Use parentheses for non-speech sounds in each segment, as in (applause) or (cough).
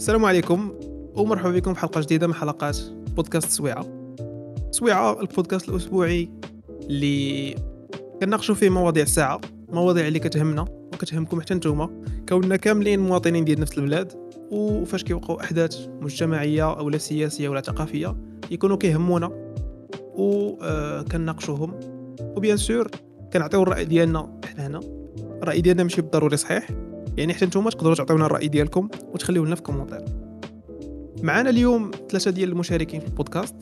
السلام عليكم ومرحبا بكم في حلقة جديدة من حلقات بودكاست سويعة. سويعة البودكاست الأسبوعي اللي كنناقشوا فيه مواضيع الساعة مواضيع اللي كتهمنا وكتهمكم حتى نتوما. كوننا كاملين مواطنين ديال نفس البلاد وفاش كيوقعوا أحداث مجتمعية أو لا سياسية ولا ثقافية يكونوا كيهمونا وكنناقشوهم آه، وبيان سور كنعطيو الرأي ديالنا حنا هنا. الرأي ديالنا ماشي بالضروري صحيح. يعني حتى نتوما تقدروا تعطيونا الرأي ديالكم وتخليوه لنا في commentaire معنا اليوم ثلاثة ديال المشاركين في البودكاست.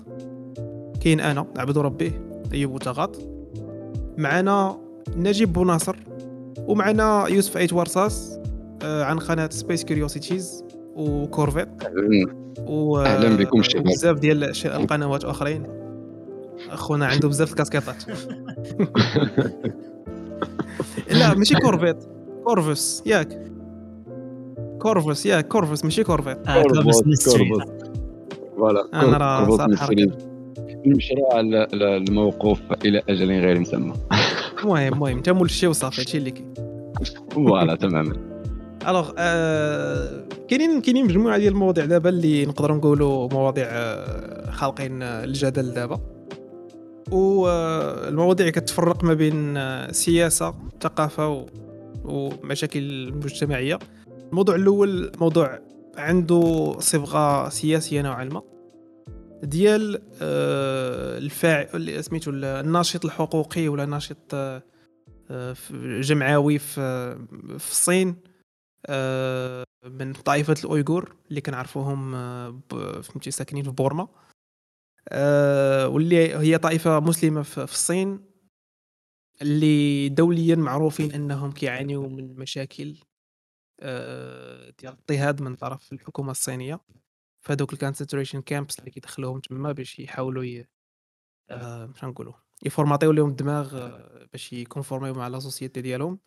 كاين أنا عبد ربيه أيوب وتغاط. معنا نجيب بوناصر ومعنا يوسف أيت ورصاص آه، عن قناة Space Curiosities وكورفيت. و أهلا بكم شباب. بزاف ديال القنوات أخرين. أخونا عنده بزاف الكاسكيطات. (laughs) لا ماشي كورفيت. كورفوس ياك كورفوس ياك كورفوس ماشي كورفيت آه كورفوس voilà أنا راه صراحة المشروع الموقوف إلى أجل غير مسمى المهم المهم انت مول الشيء وصافي هادشي اللي كاين voilà تماما alors كاينين كاينين مجموعه ديال المواضيع دابا اللي نقدروا نقولوا مواضيع خالقين الجدل دابا والمواضيع كتفرق ما بين سياسه ثقافه ومشاكل مجتمعية. الموضوع الأول موضوع عنده صبغة سياسية نوعا ما. ديال آه، الفاعل سميتو الناشط الحقوقي ولا الناشط آه، جمعوي في في الصين آه، من طائفة الأويغور اللي كنعرفوهم فهمتي ساكنين في بورما. واللي هي طائفة مسلمة في الصين. اللي دوليا معروفين إنهم كيعانيوا من مشاكل آه، ديال اضطهاد من طرف الحكومة الصينية. فهذوك ال concentration camps اللي كيدخلوهم تما باش يحاولوا ي... آه نقولوا يفورماتيو لهم الدماغ آه، باش يكونفورميو مع la société ديالهم.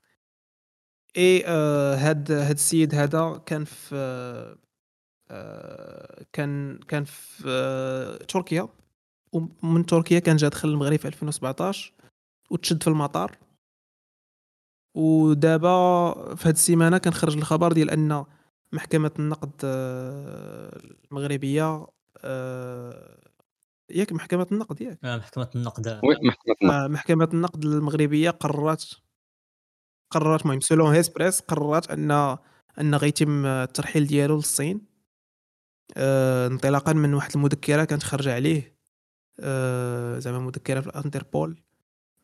إي آه هاد هاد السيد هذا كان في آه كان كان في آه تركيا. ومن تركيا كان جا دخل المغرب في 2017 وتشد في المطار. ودابا في هذه السيمانة كان خرج الخبر ديال أن محكمة النقد آه، المغربية آه، ياك محكمة النقد ياك. آه محكمة النقد. وي محكمة النقد. محكمة النقد المغربية قررت قررت المهم سولون هيسبريس قررت أن أن غيتم الترحيل ديالو للصين. انطلاقا من واحد المذكرة كانت خارجة عليه. زعما مذكرة في الانتربول.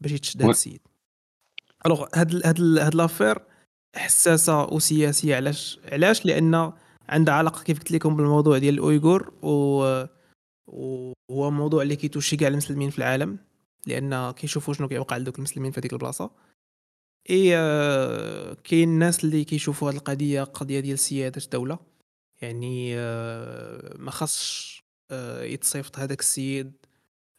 باش يتشد هذا السيد. alors هاد هاد هاد l'affaire حساسة وسياسية علاش علاش؟ لأن عندها علاقة كيف قلت لكم بالموضوع ديال الأويغور و وهو موضوع اللي كيتوشي كاع المسلمين في العالم لأن كيشوفوا شنو كيوقع لدوك المسلمين في هذيك البلاصة. إي آه، كاين الناس اللي كيشوفوا هذه القضية قضية ديال سيادة الدولة. يعني آه، ما خاصش آه، يتصيفط هذاك السيد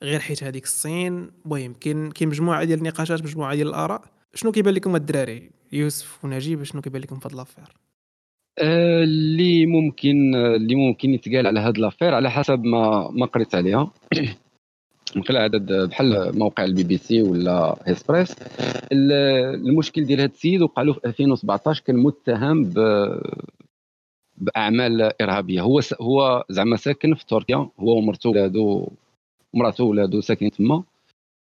غير حيت هذيك الصين. المهم كاين كاين مجموعة ديال النقاشات مجموعة ديال الآراء. شنو كيبان لكم الدراري؟ يوسف ونجيب شنو كيبان لكم في هاد لافير؟ آه، اللي ممكن اللي ممكن يتقال على هاد l'affaire على حسب ما ما قريت عليها. (coughs) من خلال عدد بحال موقع البي بي سي ولا هيسبريس المشكل ديال هذا السيد وقع له في 2017 كان متهم ب بأعمال إرهابية. هو هو زعما ساكن في تركيا. هو ومرته ولادو مراته ولادو ساكنين تما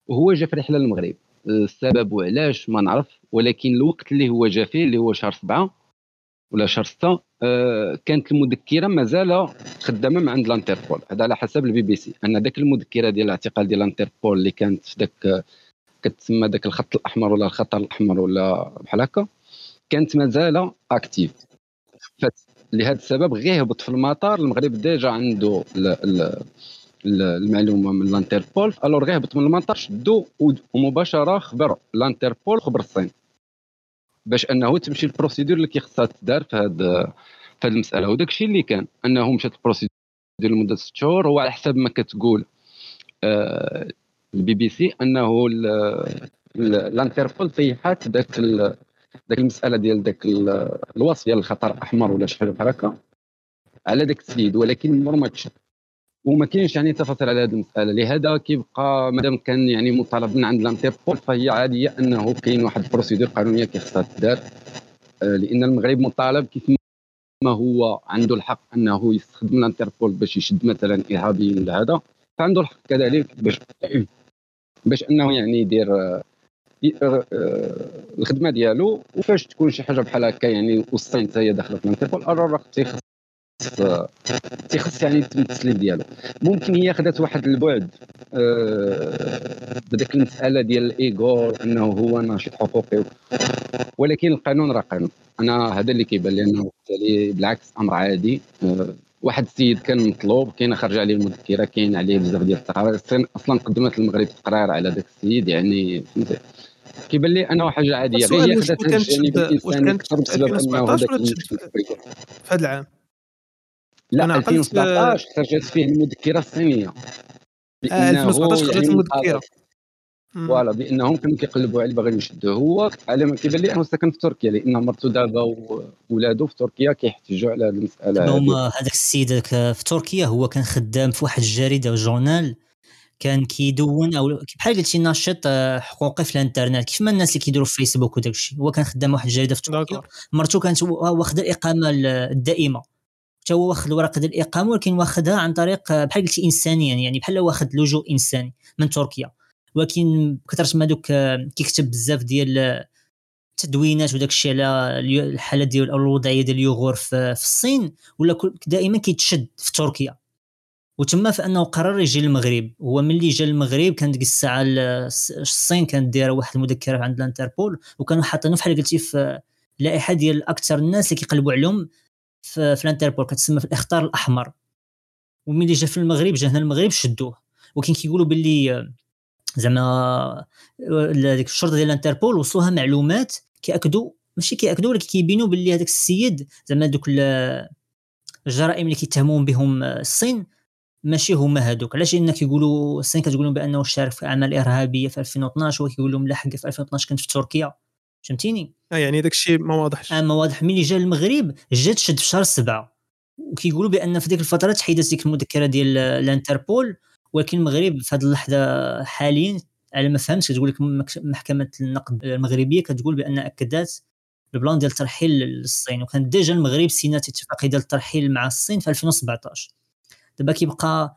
وهو جا في رحلة للمغرب. السبب وعلاش ما نعرف ولكن الوقت اللي هو جا فيه اللي هو شهر سبعة ولا شهر ستة آه كانت المذكرة مازال خدامة مع عند الانتربول. هذا على حسب البي بي سي. أن ذاك المذكرة ديال الاعتقال ديال الانتربول اللي كانت في ذاك كتسمى ذاك الخط الأحمر ولا الخطر الأحمر ولا بحال هكا كانت مازال active لهذا السبب غير هبط في المطار. المغرب déjà عنده المعلومة من الانتربول. alors غير هبط من المطار شدو ومباشره خبر. الانتربول خبر الصين. باش أنه تمشي ال procédure اللي كيخصها تدار في هذا في هذه المسألة. وداك الشيء اللي كان أنه مشات ال procédure لمدة ست شهور. هو على حسب ما كتقول آه البي بي سي أنه الانتربول طيحات ذاك ذاك المسألة ديال ذاك الوصف ديال الخطر الأحمر ولا شي حاجة بحال هكا على ذاك السيد ولكن عمر ما تشد. وما كاينش يعني تفاصيل على هذه المسألة. لهذا كيبقى مادام كان يعني مطالب من عند الانتربول فهي عادية أنه كاين واحد procédure قانونية كيخصها تدار آه، لأن المغرب مطالب كيف هو عنده الحق أنه يستخدم الانتربول باش يشد مثلا ارهابيين لهذا فعنده الحق كذلك باش باش أنه يعني يدير آه، آه، الخدمة ديالو. وفاش تكون شي حاجة بحال هكا يعني والصين حتى هي داخلة في الانتربول راه تيخص تيخص يعني التمثيل ديالو. ممكن هي خدات واحد البعد آه بداك المسألة ديال الايغور إنه هو ناشط حقوقي. ولكن القانون راه قانون. أنا هذا اللي كيبان لي أنه بالعكس أمر عادي. آه واحد السيد كان مطلوب كاين خرج عليه المذكرة كاين عليه بزاف ديال التقارير. أصلا قدمت المغرب تقرير على ذاك السيد يعني فهمتي كيبان لي أنه حاجة عادية. غير هي خدات الجانب الإنساني بسبب أنه في هذا العام. لا أنا 2017 خرجت فيه المذكرة الصينيه آه 2017 خرجت المذكرة. voilà بإنهم كانوا كيقلبوا عليه باغيين يشدوه هو على ما كيبان لي أنه ساكن في تركيا لأن مرته دابا وولادو في تركيا كيحتجوا على هذه المساله هما هذاك السيد في تركيا هو كان خدام في واحد الجريدة journal كان كيدون أو بحال قلتي ناشط آه، حقوقي في الانترنت. كيف ما الناس اللي كيديروا في فيسبوك وداك الشيء هو كان خدام واحد الجريدة في تركيا. مرته كانت واخدة الاقامه الدائمة. حتى هو واخد الورقه ديال الإقامة ولكن واخدها عن طريق بحال قلتي انسانيا. يعني بحال واخد لجوء إنساني من تركيا. ولكن كثرت ما دوك كيكتب بزاف ديال التدوينات وداك الشيء على الحاله ديال الوضعية ديال اليوغور في, في الصين ولا دائما كيتشد في تركيا. وتما فإنه قرر يجي للمغرب. هو ملي جا للمغرب كان ديك الساعة الصين كانت دايرة واحد المذكرة عند الانتربول وكانوا حاطينه بحال قلتي في لائحة ديال أكثر الناس اللي كيقلبوا عليهم في, في الانتربول كتسمى في الاخطار الأحمر. وملي جا في المغرب جا هنا المغرب شدوه. ولكن كيقولوا باللي زعما ديك الشرطة ديال الانتربول وصلوها معلومات كيأكدوا ماشي كيأكدوا ولكن كيبينوا باللي هذاك السيد زعما دوك الجرائم اللي كيتهمون بهم الصين ماشي هما هادوك علاش؟ لأن كيقولوا الصين كتقول لهم بأنه شارك في أعمال إرهابية في 2012 وكيقول لهم لا حق في 2012 كنت في تركيا. فهمتيني؟ آه يعني داك الشيء ما واضحش. آه ما واضح. ملي جا المغرب جا تشد في شهر سبعة. وكيقولوا بأن في ديك الفترة تحيدت ديك المذكرة ديال الانتربول ولكن المغرب في هذه اللحظة حاليا على ما فهمت كتقول لك محكمة النقد المغربية كتقول بأن أكدت ال plan ديال الترحيل للصين. وكان déjà المغرب سينات اتفاقيه ديال الترحيل مع الصين في 2017 دابا كيبقى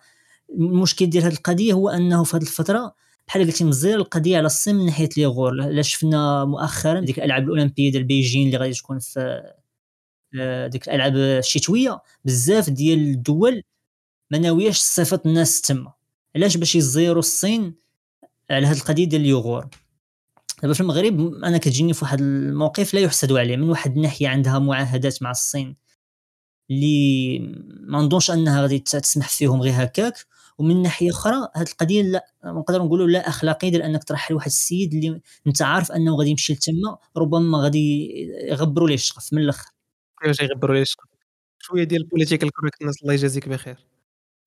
المشكل ديال هذه القضية هو أنه في هذه الفترة بحال قلتي مزير القضية على الصين من ناحية اليغور لا شفنا مؤخرا ديك الألعاب الأولمبية ديال بيجين اللي غادي تكون في ديك الألعاب الشتوية بزاف ديال الدول ما ناوياش تصيفط الناس تما. علاش باش يزيروا الصين على هذه القضية ديال اليوغور دابا في المغرب أنا كتجيني في واحد الموقف لا يحسد عليه من واحد الناحية عندها معاهدات مع الصين اللي ما نظنش أنها غادي تسمح فيهم غير هكاك. ومن ناحية أخرى هذه القضية لا نقدر نقولوا لا أخلاقية ديال أنك ترحل واحد السيد اللي أنت عارف أنه غادي يمشي لتما ربما غادي يغبروا ليه الشقف من الأخر. كيفاش يغبروا ليه الشقف شوية ديال ال political correctness الله يجازيك بخير.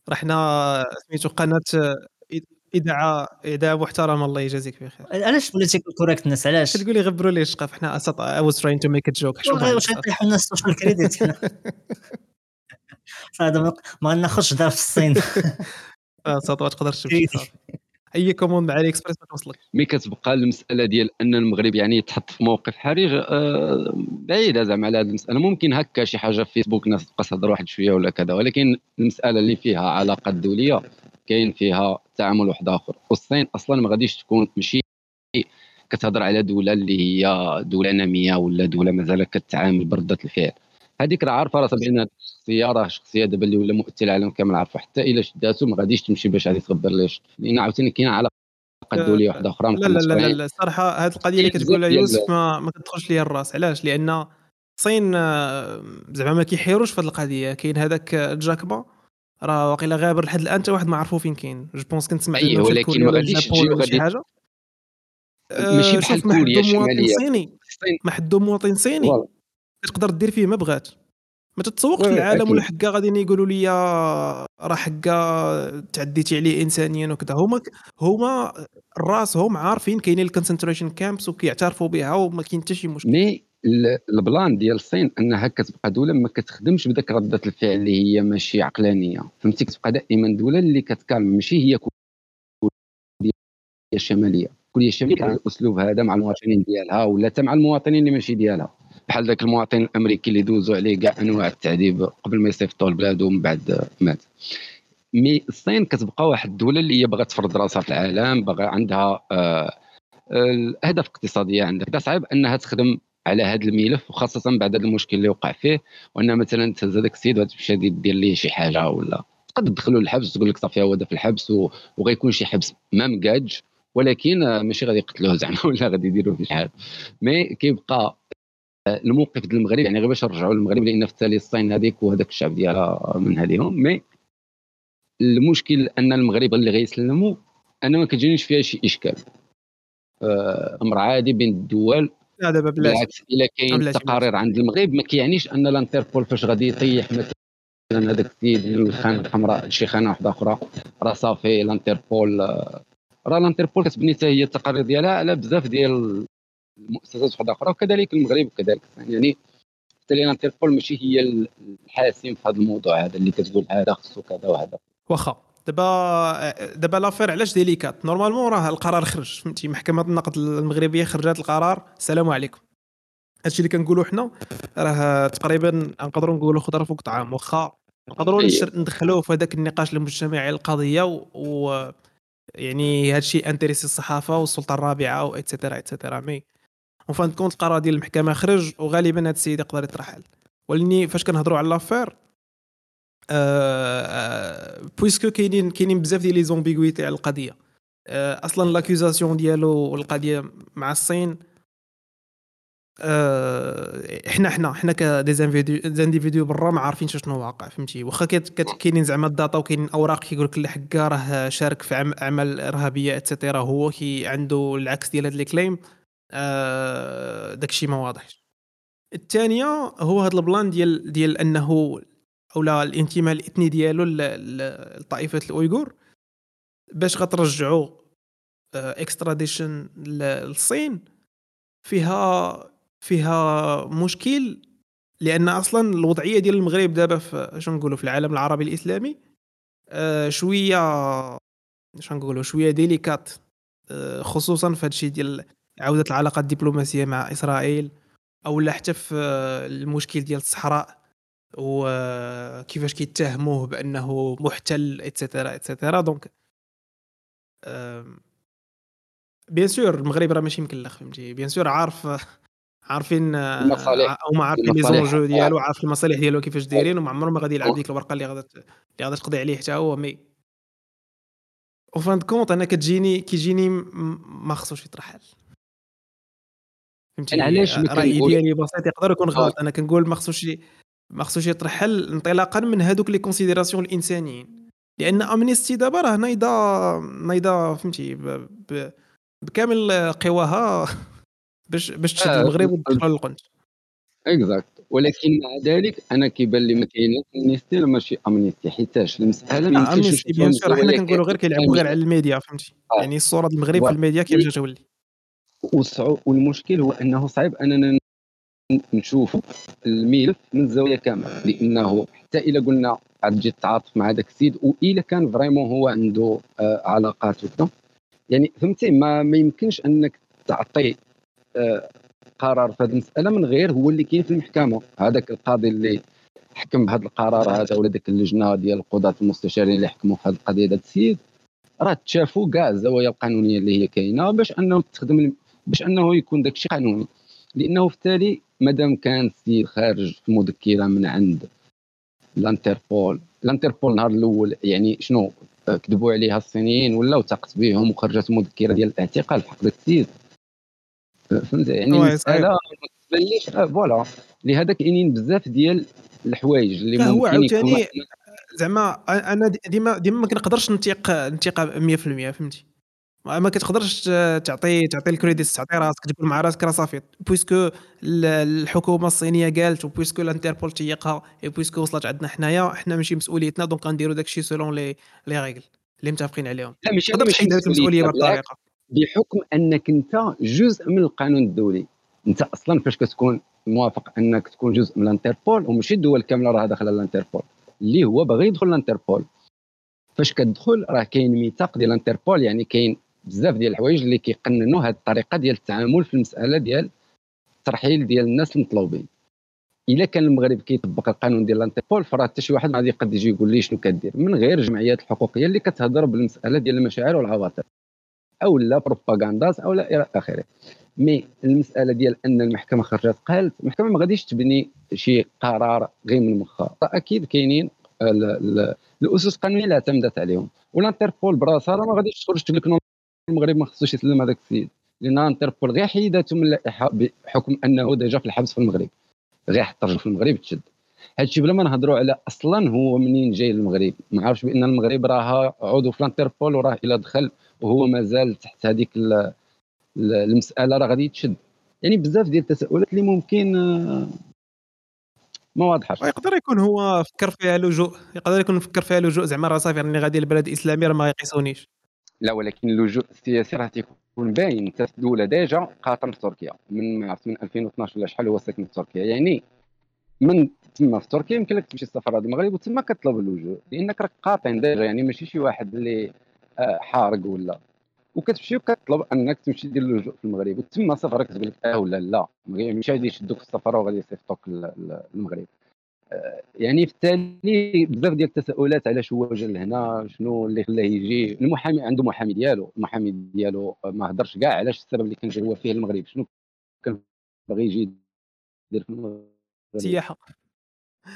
راه حنا سميتو قناة اذاعه اذاعه محترمه الله يجازيك بخير. علاش political correctness علاش؟ تقول لي غبروا لي الشقف حنا اسط I was trying to make a joke واش غيطيحوا الناس ال social credit هذا ما ناخذش دار في الصين. (laughs) اسط ما تقدرش تمشي. أي commande مع علي اكسبريس ما توصلك. مي كتبقى المسألة ديال أن المغرب يعني يتحط في موقف حرج آه بعيدة زعما على هذه المسألة. ممكن هكا شي حاجة في فيسبوك الناس تبقى تهضر واحد شوية ولا كذا ولكن المسألة اللي فيها علاقات دولية كاين فيها تعامل واحد آخر. والصين أصلا ما غاديش تكون ماشي كتهضر على دولة اللي هي دولة نامية ولا دولة مازال كتعامل بردة الفعل. هذيك راه عارفة راسها بان الشخصيه راه شخصية دابا اللي ولا مؤثر العالم كامل عارفة. حتى إلا شداتو ما غاديش تمشي باش غادي تغبر ليش لأن عاوتاني كاين علاقة دولية واحدة أخرى لا لا لا, لا, الصراحه هذه القضية اللي كتقولها يوسف ما, ما كتدخلش ليا الراس. علاش؟ لأن الصين آه، زعما ما كيحيروش في هذه القضية. كاين هذاك Jack Ma راه واقيلا غابر لحد الآن حتى واحد ما عرفو فين كاين. je pense كنت سمعت أيه ولكن ما غاديش تجي حاجة. ماشي آه، بحال كوريا الشماليه ما حدو مواطن صيني. تقدر دير فيه ما بغات. ما تتسوقش العالم ولا حكا غادي يقولوا لي راه حكا تعديتي عليه انسانيا وكذا. هما هما راسهم عارفين كاينين ال concentration camps وكيعترفوا بها وما كاين حتى شي مشكل. mais ال plan ديال الصين أنها كتبقى دولة ما كتخدمش بداك رده الفعل اللي هي ماشي عقلانية. فهمتي؟ كتبقى دائما دولة اللي كتكالم ماشي هي كوريا الشمالية. كوريا الشمالية كان الاسلوب هذا مع المواطنين ديالها ولا حتى مع المواطنين اللي ماشي ديالها. بحال ذاك المواطن الأمريكي اللي دوزوا عليه كاع أنواع التعذيب قبل ما يصيفطوا لبلادو ومن بعد مات. mais الصين كتبقى واحد الدولة اللي هي باغا تفرض راسها في العالم باغا عندها آه الاهداف الاقتصاديه عندها صعيب أنها تخدم على هذا الملف وخاصة بعد هذا المشكل اللي وقع فيه وأن مثلا تهز هذاك السيد وتمشي دير ليه شي حاجة ولا. تقدر تدخلوا للحبس تقول لك صافي هو في الحبس وغيكون شي حبس ما مكاج ولكن ماشي غادي يقتلوه زعما (laughs) ولا غادي يديروا فيه شحال mais كيبقى الموقف ديال المغرب يعني غير باش نرجعوا للمغرب لأن في التالي الصين هذيك وهذاك الشعب ديالها من هذيهم mais المشكل أن المغرب اللي غيسلموا أنا ما كتجينيش فيها شي إشكال. آه، أمر عادي بين الدول. لا دابا بالعكس إلا كاين تقارير عند المغرب ما كيعنيش أن الانتربول فاش غادي يطيح مثلا هذاك السيد الخانه الحمراء شي خانة واحدة أخرى راه صافي الانتربول. آه، راه الانتربول كتبني حتى هي التقارير ديالها على بزاف ديال المؤسسات وحده أخرى وكذلك المغرب وكذلك يعني حتى الانتربول ماشي هي الحاسم في هذا الموضوع هذا اللي كتقول هذا خصو كذا وهذا. واخا دابا دابا l'affaire علاش délicate؟ normalement راه القرار خرج فهمتي؟ محكمة النقض المغربية خرجت القرار. السلام عليكم. هادشي اللي كنقولوا حنا راه تقريبا نقدروا نقولوا خضره فوق طعام واخا. نقدروا ندخلوه في هذاك النقاش المجتمعي القضية و, و... يعني هادشي intéresser الصحافة والسلطة الرابعة و et cetera et cetera mais و fin de compte القرار ديال المحكمة خرج وغالبا هاد السيد يقدر يترحل ولايني فاش كنهضروا على l'affaire puisque كاينين كاينين بزاف ديال les ambiguïtés على القضية. أصلا l'accusation ديالو والقضية مع الصين إحنا إحنا إحنا ك des individus برا ما عارفين شنو واقع فهمتي؟ واخا كاينين زعما ال data وكاينين أوراق كيقول لك اللي حكا راه شارك في اعمال إرهابية et cetera هو كي عنده العكس ديال هاد les claims آه داكشي ما واضحش الثانية هو هاد ال plan ديال ديال أنه أو لا الانتماء الإثني ديالو لطائفة الأويغور باش غترجعوا extradition للصين. فيها فيها مشكل لأن أصلا الوضعية ديال المغرب دابا في شنو نقولوا في العالم العربي الإسلامي آه شوية شنو نقولوا شوية délicates آه خصوصا في هادشي ديال عودة العلاقات الدبلوماسية مع إسرائيل أو لا حتى في المشكل ديال الصحراء وكيفاش كيتهموه بأنه محتل et cetera et cetera donc bien sûr المغرب راه ماشي مكلخ فهمتي؟ bien sûr عارف عارفين المصالح. أو ما عارفين les enjeux ديالو عارف المصالح ديالو كيفاش دايرين وما عمره ما غادي يلعب ديك الورقة اللي غادا اللي غادا تقضي عليه حتى هو mais au fin compte أنا كتجيني كيجيني ما خصوش يترحل فهمتي؟ علاش رايي ديالي بسيط يقدر يكون غلط؟ أنا كنقول ما خصوش ما خصوش يترحل انطلاقا من هذوك les considérations الإنسانيين. لأن Amnesty دابا راه نايضه نايضة فهمتي؟ بكامل قواها (laughs) باش باش تشد آه المغرب وتدخل للقنت exact ولكن مع ذلك أنا كيبان لي ما كاينش Amnesty ماشي Amnesty حيتاش المسألة ما يمكنش bien sûr حنا كنقولوا غير كيلعبوا غير على الميديا فهمتي؟ آه. يعني الصورة المغرب في الميديا كيفاش تولي والمشكل هو أنه صعيب أننا نشوف الملف من زاوية كاملة لأنه حتى إلا قلنا عاد تجي تتعاطف مع هذاك السيد وإلا كان vraiment هو عنده آه علاقات وكذا. يعني فهمتي؟ ما, ما يمكنش أنك تعطي آه قرار في هذه المسألة من غير هو اللي كاين في المحكمة. هذاك القاضي اللي حكم بهذا القرار هذا ولا ديك اللجنة ديال القضاة المستشارين اللي حكموا في هذه القضية هذا السيد راه تشافوا كاع الزوايا القانونية اللي هي كاينة باش أنه تخدم باش انه يكون داك الشيء قانوني. لأنه في التالي مادام كان السيد خارج في مذكرة من عند الانتربول الانتربول النهار الأول يعني شنو كذبوا عليها الصينيين ولا تاقت بهم وخرجت مذكرة ديال الاعتقال في حق السيد. فهمت يعني تبانليش آه، voilà. لهذا كاينين بزاف ديال الحوايج اللي ممكن هو عاوتاني زعما أنا ديما ديما ما كنقدرش نتيق نتيق 100% فهمتي؟ ما كتقدرش تعطي تعطي الكريديت تعطي راسك تقول مع راسك راه صافي. puisque الحكومة الصينية قالت و puisque الانتربول تيقها puisque وصلت عندنا حنايا حنا ماشي مسؤوليتنا donc غنديروا داكشي selon les règles اللي متفقين عليهم. لا ماشي ماشي المسؤولية بالطريقة. بحكم أنك أنت جزء من القانون الدولي أنت أصلا فاش كتكون موافق أنك تكون جزء من الانتربول وماشي الدول كاملة راه داخلة الانتربول اللي هو باغي يدخل الانتربول. فاش كتدخل راه كاين ميثاق ديال الانتربول يعني كاين بزاف ديال الحوايج اللي كيقننوا هذه الطريقة ديال التعامل في المسألة ديال الترحيل ديال الناس المطلوبين. إلا كان المغرب كيطبق القانون ديال الانتربول فراه حتى شي واحد ما غادي يقد يجي يقول لي شنو كدير من غير الجمعيات الحقوقية اللي كتهضر بالمسألة ديال المشاعر والعواطف أو لا propagandas أو لا إلى آخره. mais المسألة ديال أن المحكمة خرجت قالت المحكمة ما غاديش تبني شي قرار غير من مخها أكيد كاينين الأسس القانونية اللي اعتمدت عليهم. والانتربول براسها ما غاديش تخرج تقول لك المغرب ما خصوش يسلم هذاك السيد لأن انتربول غير حيدته من اللائحه بحكم أنه déjà في الحبس في المغرب غير رجل في المغرب تشد هادشي بلا ما نهضروا على أصلا هو منين جاي المغرب ما عارفش بأن المغرب راه عضو في الانتربول وراه إلى دخل وهو مازال تحت هذيك المسألة راه غادي يتشد. يعني بزاف ديال التساؤلات اللي ممكن آه، ما واضحه يقدر يكون هو فكر فيها لجوء يقدر يكون فكر فيها لجوء زعما راه صافي راني غادي لبلد اسلامي راه ما يقيسونيش. لا ولكن اللجوء السياسي راه تيكون باين انت الأولى déjà قاطن في تركيا. من ما من 2012 ولا شحال هو ساكن في تركيا. يعني من تما في تركيا يمكن لك تمشي السفارة المغرب وتما كطلب اللجوء. لأنك راك قاطن déjà يعني ماشي شي واحد اللي آه، حارق ولا. وكتمشي وكتطلب أنك تمشي دير اللجوء في المغرب. وتما سفرك تقول لك آه ولا لا. ماشي غادي يشدوك في السفارة وغادي يصيفطوك للمغرب يعني في التالي بزاف ديال التساؤلات علاش هو جا لهنا شنو اللي خلاه يجي؟ المحامي عنده محامي ديالو المحامي ديالو ما هضرش كاع علاش السبب اللي كان جا هو فيه المغرب؟ شنو كان باغي يجي يدير في المغرب؟ سياحة.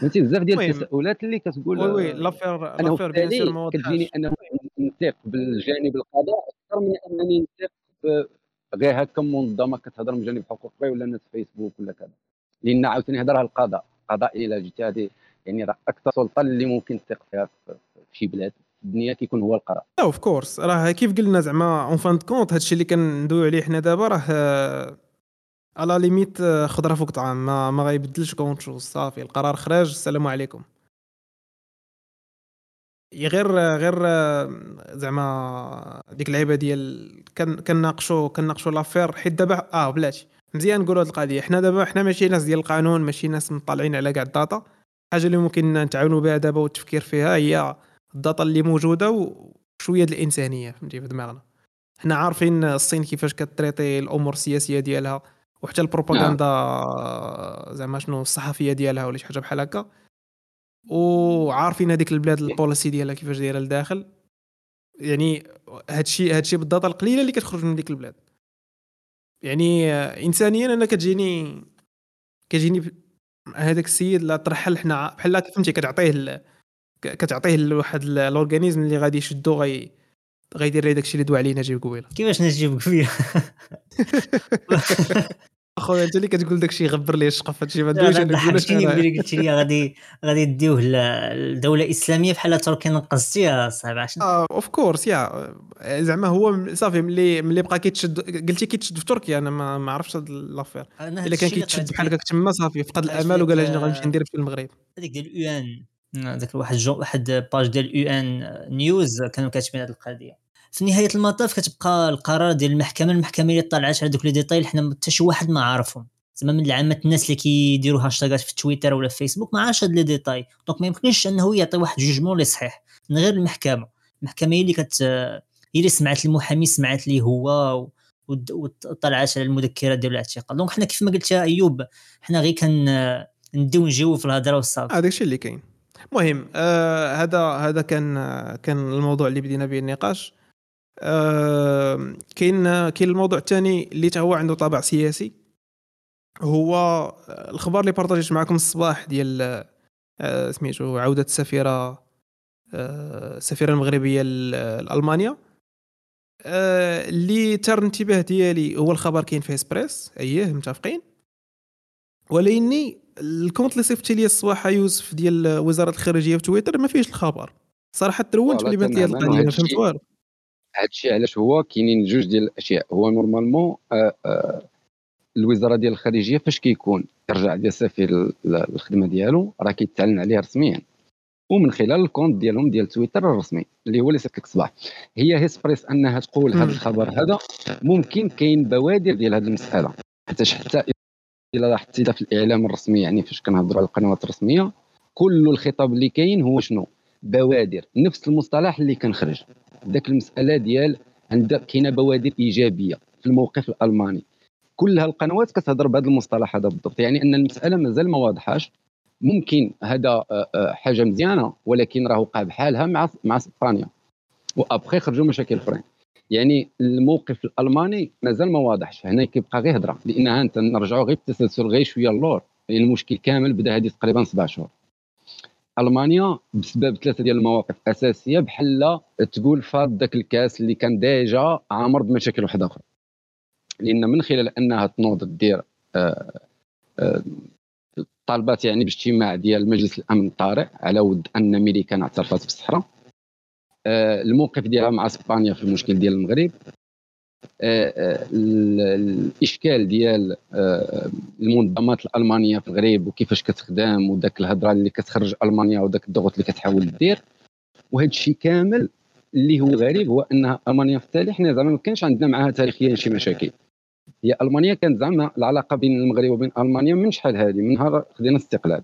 فهمتي؟ بزاف ديال التساؤلات اللي كتقول oui oui l'affaire l'affaire bien sûr ما كتجيني أنه نثق بالجانب القضاء أكثر من أنني نثق غير هكا منظمة كتهضر من جانب حقوقي ولا الناس فيسبوك ولا كذا. لأن عاوتاني هضرها القضاء. القضاء إلى هذه يعني راه أكثر سلطة اللي ممكن تثق فيها في شي بلاد الدنيا كيكون هو القضاء of course راه كيف قلنا زعما en fin compte هادشي اللي كندويو عليه حنا دابا راه على ليميت خضرة فوق طعام ما, ما غيبدلش كونت صافي القرار خرج السلام عليكم. غير غير زعما ديك اللعيبة ديال كناقشوا كناقشوا l'affaire حيت دابا آه بلاتي. مزيان نقولوا هذه القضية. حنا دابا حنا ماشي ناس ديال القانون ماشي ناس مطلعين على كاع ال data. الحاجة اللي ممكن نتعاونوا بها دابا والتفكير فيها هي ال data اللي موجودة وشوية الإنسانية فهمتي في دماغنا. حنا عارفين الصين كيفاش كت traiter الأمور السياسية ديالها وحتى البروباغندا نعم. زعما شنو الصحفية ديالها ولا شي حاجة بحال هكا. وعارفين هذيك البلاد البوليسي ديالها كيفاش دايرة لداخل. يعني هادشي هادشي بالضبط القليلة اللي كتخرج من ديك البلاد. يعني انسانيا أنا كتجيني كتجيني هذاك السيد لا ترحل حنا بحال فهمتي كتعطيه كتعطيه لواحد ال organisme اللي غادي يشدو غي غيدير ليه داكشي اللي دوا عليه نجيب قبيلة. كيفاش نجيب قبيلة؟ (laughs) (laughs) اخويا أنت اللي كتقول داكشي غبر لي الشقف؟ هادشي ما دويش أنا ضحكتني ملي قلت لي غادي غادي يديوه لدولة إسلامية بحال تركيا نقصتيها صاحبي عشان آه of course يا. زعما هو صافي ملي ملي بقى كيتشد قلتي كيتشد في تركيا أنا ما, ما عرفتش هاد l'affaire إلا كان كيتشد بحال هكاك تما صافي فقد الامل وقال أنا غنمشي ندير في المغرب. هذيك ديال ال UN ذاك واحد واحد page ديال ال UN News كانوا كاتبين هذه القضية. في نهاية المطاف كتبقى القرار ديال المحكمة المحكمة اللي طلعت على دوك لي ديتاي حنا حتى شي واحد ما عارفهم. زعما من عامه الناس اللي كيديروا هاشتاغات في تويتر ولا في فيسبوك ما عارفش هاد les détails donc ما يمكنش انه يعطي واحد jugement اللي صحيح. من غير المحكمة. المحكمة هي اللي كت هي اللي سمعت المحامي سمعت ليه هو وطلعت على المذكرات ديال الاعتقال. donc حنا كيف ما قلت أيوب حنا غير كان نديو نجيو في الهضرة والصافي هذاك الشيء اللي كاين. المهم آه هذا هذا كان كان الموضوع اللي بدينا به النقاش. آه كاين كاين الموضوع الثاني اللي هو عنده طابع سياسي. هو الخبر اللي بارطاجيت معكم الصباح ديال آه سميتو عودة السفيرة آه السفيرة المغربية لألمانيا. آه اللي ثار الانتباه ديالي هو الخبر كاين في هسبريس. اييه متفقين. ولكني ال compte اللي صيفطتي لي الصباح يوسف ديال وزارة الخارجية في تويتر ما فيهش الخبر. صراحة ترونت بلي بانت لي القضية ما فهمت والو؟ هادشي علاش هو كاينين جوج ديال الأشياء. هو normalement آه آه الوزارة ديال الخارجية فاش كيكون كيرجع ديال السفير الخدمة ديالو راه كيتعلن عليه رسميا. ومن خلال ال compte ديالهم ديال تويتر الرسمي اللي هو اللي صيفط لك الصباح هي هيسبريس أنها تقول هذا الخبر هذا ممكن كاين بوادر ديال هذه المسألة. حتى حتى إلا لاحظتي في الإعلام الرسمي يعني فاش كنهضروا على القنوات الرسمية كل الخطاب اللي كاين هو شنو؟ بوادر. نفس المصطلح اللي كنخرج. ذاك المسألة ديال عندك كاينة بوادر إيجابية في الموقف الألماني. كل القنوات كتهضر بهذا المصطلح هذا بالضبط. يعني أن المسألة مازال ما واضحاش. ممكن هذا آه، آه، حاجة مزيانة ولكن راه وقع بحالها مع مع إسبانيا. وأبخي خرجوا مشاكل أخرين. يعني الموقف الألماني مازال ما واضحش. هنا كيبقى غير هضرة. لأنها أنت نرجعوا غير التسلسل غير شوية اللور. يعني المشكل كامل بدا هذه تقريبا سبع شهور. ألمانيا بسبب ثلاثة ديال المواقف أساسية بحال تقول فاض ذاك الكاس اللي كان déjà عامر بمشاكل واحدة أخرى لأن من خلال أنها تنوض دير آه، آه، طالبات يعني باجتماع ديال مجلس الأمن الطارئ على ود أن أمريكا اعترفت بالصحراء. آه، الموقف ديالها مع إسبانيا في المشكل ديال المغرب. الإشكال ديال المنظمات الألمانية في المغرب وكيفاش كتخدم وذاك الهضرة اللي كتخرج ألمانيا وذاك الضغط اللي كتحاول دير. وهذا الشيء كامل اللي هو غريب هو أن ألمانيا في التالي حنا زعما ما كانش عندنا معها تاريخيا شي مشاكل. هي ألمانيا كانت زعما العلاقة بين المغرب وبين ألمانيا من شحال هذه؟ من نهار خدينا الاستقلال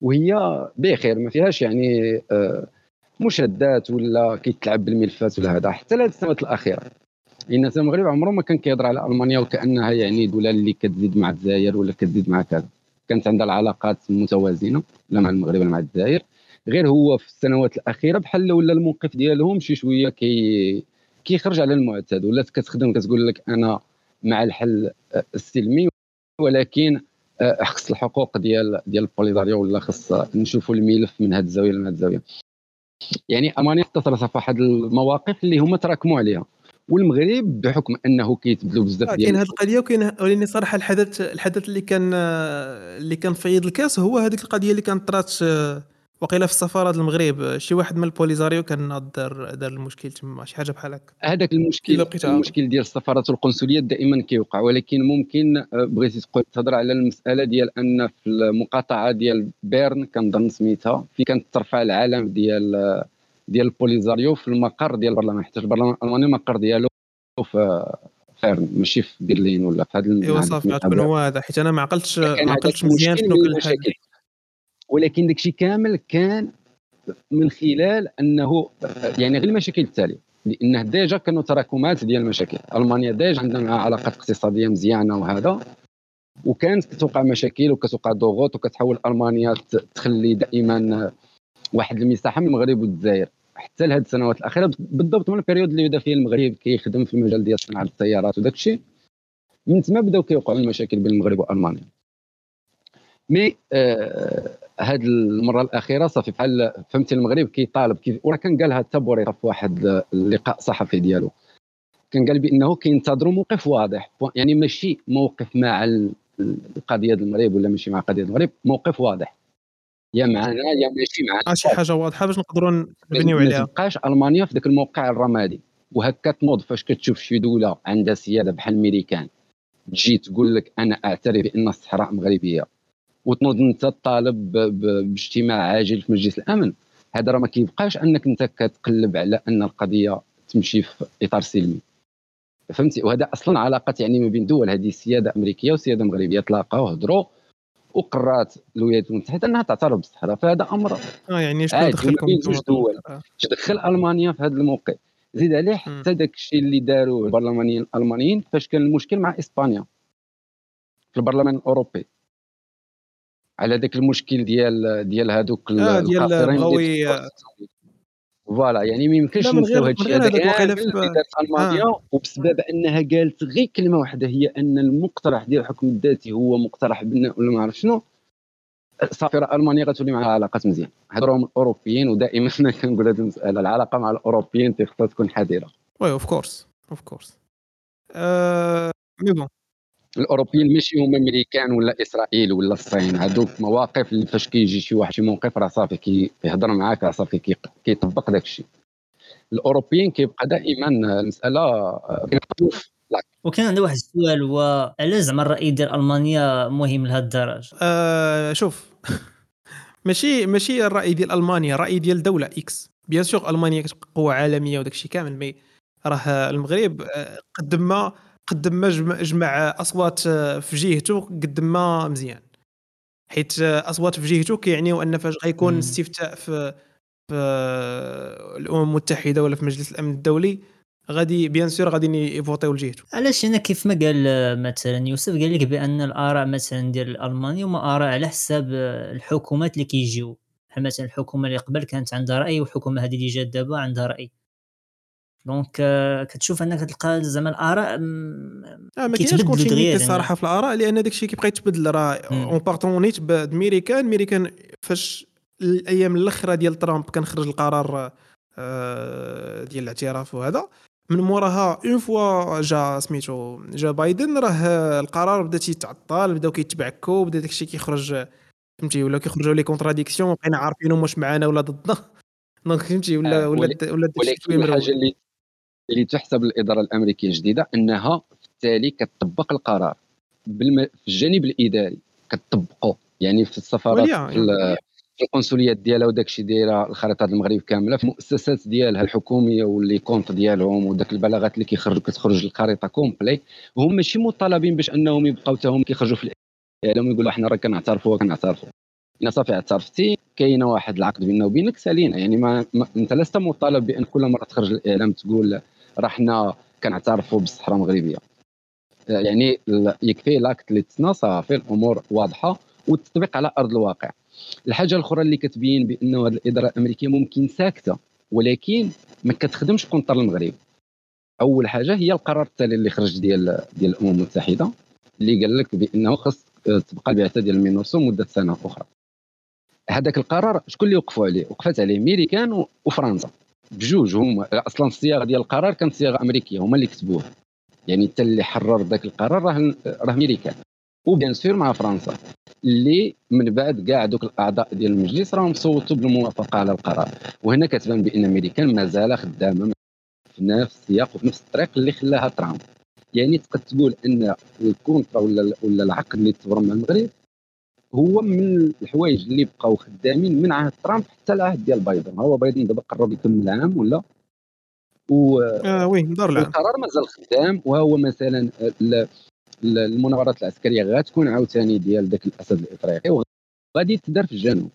وهي بخير ما فيهاش يعني آه، مشادات ولا كيتلعب بالملفات ولا هذا حتى السنوات الأخيرة. لأن المغرب عمره ما كان كيهضر على ألمانيا وكأنها يعني دوله اللي كتزيد مع الجزائر ولا كتزيد مع كذا. كانت عندها العلاقات متوازنة لا مع المغرب ولا مع الجزائر. غير هو في السنوات الأخيرة بحال ولا الموقف ديالهم شي شوية كي كيخرج على المعتاد. ولات كتخدم كتقول لك أنا مع الحل السلمي ولكن آه، خص الحقوق ديال ديال البوليزاريو ولا خص نشوفوا الملف من هذه الزاوية من هذه الزاوية. يعني ألمانيا راسها في واحد المواقف اللي هما تراكموا عليها. والمغرب بحكم أنه كيتبدلوا بزاف ديال كاين هذه القضية وكاين ولاني صراحة الحدث الحدث اللي كان اللي كان في الكاس هو هذيك القضية اللي كانت طرات وقيل في السفارة المغرب. شي واحد من البوليزاريو كان دار دار المشكل تما شي حاجة بحال هكا. هذاك المشكل المشكل ديال السفارات والقنصليات دائما كيوقع ولكن ممكن آه، بغيتي تقول تهضر على المسألة ديال أن في المقاطعة ديال بريمن كنظن سميتها في كانت ترفع العلم ديال ديال البوليزاريو في المقر ديال البرلمان حتى البرلمان الألماني المقر ديالو في بريمن ماشي في برلين ولا في هذا إيوا صافي غتكون هو هذا حيت أنا ما عقلتش ما عقلتش مزيان شنو كان الحال ولكن داكشي كامل كان من خلال أنه يعني غير المشاكل التالية لأنه déjà كانوا تراكمات ديال المشاكل. ألمانيا déjà عندها معها علاقات اقتصادية مزيانة وهذا وكانت كتوقع مشاكل وكتوقع ضغوط وكتحاول ألمانيا تخلي دائما واحد المساحة من المغرب والجزائر. حتى لهذه السنوات الأخيرة بالضبط من ال période اللي بدا فيه المغرب كيخدم في المجال ديال صناعة السيارات وداك الشيء. من تما بداو كيوقعوا المشاكل بين المغرب وألمانيا. mais آه هاد المرة الأخيرة صافي بحال فهمتي المغرب كيطالب كي وراه كان قالها حتى بوريطه في واحد اللقاء صحفي ديالو. كان قال بأنه كينتظروا موقف واضح يعني ماشي موقف مع القضية ديال المغرب ولا ماشي مع قضية المغرب موقف واضح. يا معنا يا ماشي معنا آه، شي حاجة واضحة باش نقدروا نبنيو عليها. ما تبقاش ألمانيا في ذاك الموقع الرمادي. وهكا تنوض فاش كتشوف شي دولة عندها سيادة بحال الميريكان تجي تقول لك أنا أعترف بأن الصحراء مغربية. وتنوض أنت تطالب باجتماع عاجل في مجلس الأمن. هذا راه ما كيبقاش أنك أنت كتقلب على أن القضية تمشي في إطار سلمي. فهمتي؟ وهذا أصلا علاقات يعني ما بين دول. هذه سيادة أمريكية وسيادة مغربية. تلاقاو هضروا. وقرات الولايات المتحدة انها تعترف بالصحراء فهذا أمر آه يعني شنو دخلكم جوج دول. دخل ألمانيا في هذا الموقع؟ زيد عليه حتى داك الشيء اللي داروه البرلمانيين الألمانيين فاش كان المشكل مع إسبانيا في البرلمان الأوروبي. على ذاك المشكل ديال ديال هذوك آه ديال بغاوي فوالا يعني ما يمكنش نساو هذا الشيء هذا كامل المانيا آه. وبسبب أنها قالت غير كلمة واحدة هي أن المقترح ديال الحكم الذاتي هو مقترح بناء ولا ما عرف شنو؟ صافي راه المانيا غتولي معها علاقات مزيان. هضروا الاوروبيين ودائما (laughs) أنا كنقول هذه المساله العلاقة مع الأوروبيين تخصها تكون حذرة. oui of course of course mais bon. الأوروبيين ماشي هما أمريكان ولا إسرائيل ولا الصين هذوك مواقف اللي فاش كيجي شي واحد شي موقف راه صافي كيهضر معاك راه صافي كيطبق داك الشيء. الأوروبيين كيبقى دائما المسألة آه، وكان عندي واحد السؤال هو علاش زعما الرأي ديال ألمانيا مهم لهذا الدرجة؟ آه شوف (laughs) ماشي ماشي الرأي ديال ألمانيا الراي ديال دولة X bien sûr ألمانيا قوة عالمية وداك الشيء كامل mais راه المغرب آه، قد ما قد ما جمع أصوات في جهته قد ما مزيان. حيت أصوات في جهته كيعنيو أن فاش غيكون استفتاء في في الأمم المتحدة ولا في مجلس الأمن الدولي غادي bien sûr غادي يفوتيو لجهته. علاش هنا كيف ما قال مثلا يوسف؟ قال لك بأن الآراء مثلا ديال ألمانيا هما آراء على حساب الحكومات اللي كيجيو. بحال مثلا الحكومة اللي قبل كانت عندها رأي والحكومة هذه اللي جات دابا عندها رأي. donc آه، كتشوف انك تلقى زعما الاراء آه ما كاينش continuité الصراحه في الآراء لأن داكشي كيبقى يتبدل راه en parlant ديال ميريكان ميريكان فاش الأيام الأخرى ديال ترامب كان خرج القرار ديال الاعتراف وهذا من موراها une fois جا سميتو جا بايدن راه القرار بدا تيتعطل بداو كيتبعكو بدا داكشي كيخرج فهمتي؟ ولا كيخرجوا les contradictions بقينا عارفين واش معانا ولا ضدنا. (laughs) donc فهمتي؟ ولا آه، ولا ولا ولكن الحاجة اللي اللي تحسب الإدارة الأمريكية الجديدة أنها في التالي كتطبق القرار. بالم... في الجانب الإداري كتطبقه. يعني في السفارات في, في القنصليات ديالها وداك الشيء دايرة الخريطه المغرب كاملة. في المؤسسات ديالها الحكومية واللي كونت ديالهم وداك البلاغات اللي كيخرجوا كتخرج الخريطة complet وهم ماشي مطالبين باش أنهم يبقاو حتى هم كيخرجوا في الإعلام ويقولوا إحنا راه كنعترفوا كنعترفوا أنا صافي اعترفتي كاينة واحد العقد بيننا وبينك سالينا. يعني ما, ما أنت لست مطالب بأن كل مرة تخرج الإعلام تقول راه حنا كنعترفوا بالصحراء المغربية. يعني يكفي l'acte اللي تسنى صافي الأمور واضحة والتطبيق على أرض الواقع. الحاجة الأخرى اللي كتبين بأنه هذه الإدارة الأمريكية ممكن ساكتة ولكن ما كتخدمش contre المغرب. أول حاجة هي القرار التالي اللي خرج ديال ديال الأمم المتحدة اللي قال لك بأنه خص تبقى البعثة ديال المينورسو مدة سنة أخرى. هذاك القرار شكون اللي وقفوا عليه؟ وقفت عليه ميريكان وفرنسا. بجوج هما أصلا الصياغه ديال القرار كانت صياغة أمريكية هما اللي كتبوه. يعني حتى اللي حرر ذاك القرار راه راه ميريكان و bien sûr مع فرنسا اللي من بعد كاع دوك الأعضاء ديال المجلس راهم صوتوا بالموافقة على القرار. وهنا كتبان بأن امريكان مازال خدامة في نفس السياق وفي نفس الطريق اللي خلاها ترامب. يعني تقدر تقول أن ال contrat ولا ولا العقد اللي تبرم مع المغرب هو من الحوايج اللي بقاو خدامين من عهد ترامب حتى العهد ديال بايدن. هو بايدن دابا قرب يكمل عام ولا؟ و آه وي دار العام. القرار مازال خدام وهو مثلا المناورات العسكرية غتكون عاوتاني ديال ذاك الأسد الإفريقي وغادي تدار في الجنوب.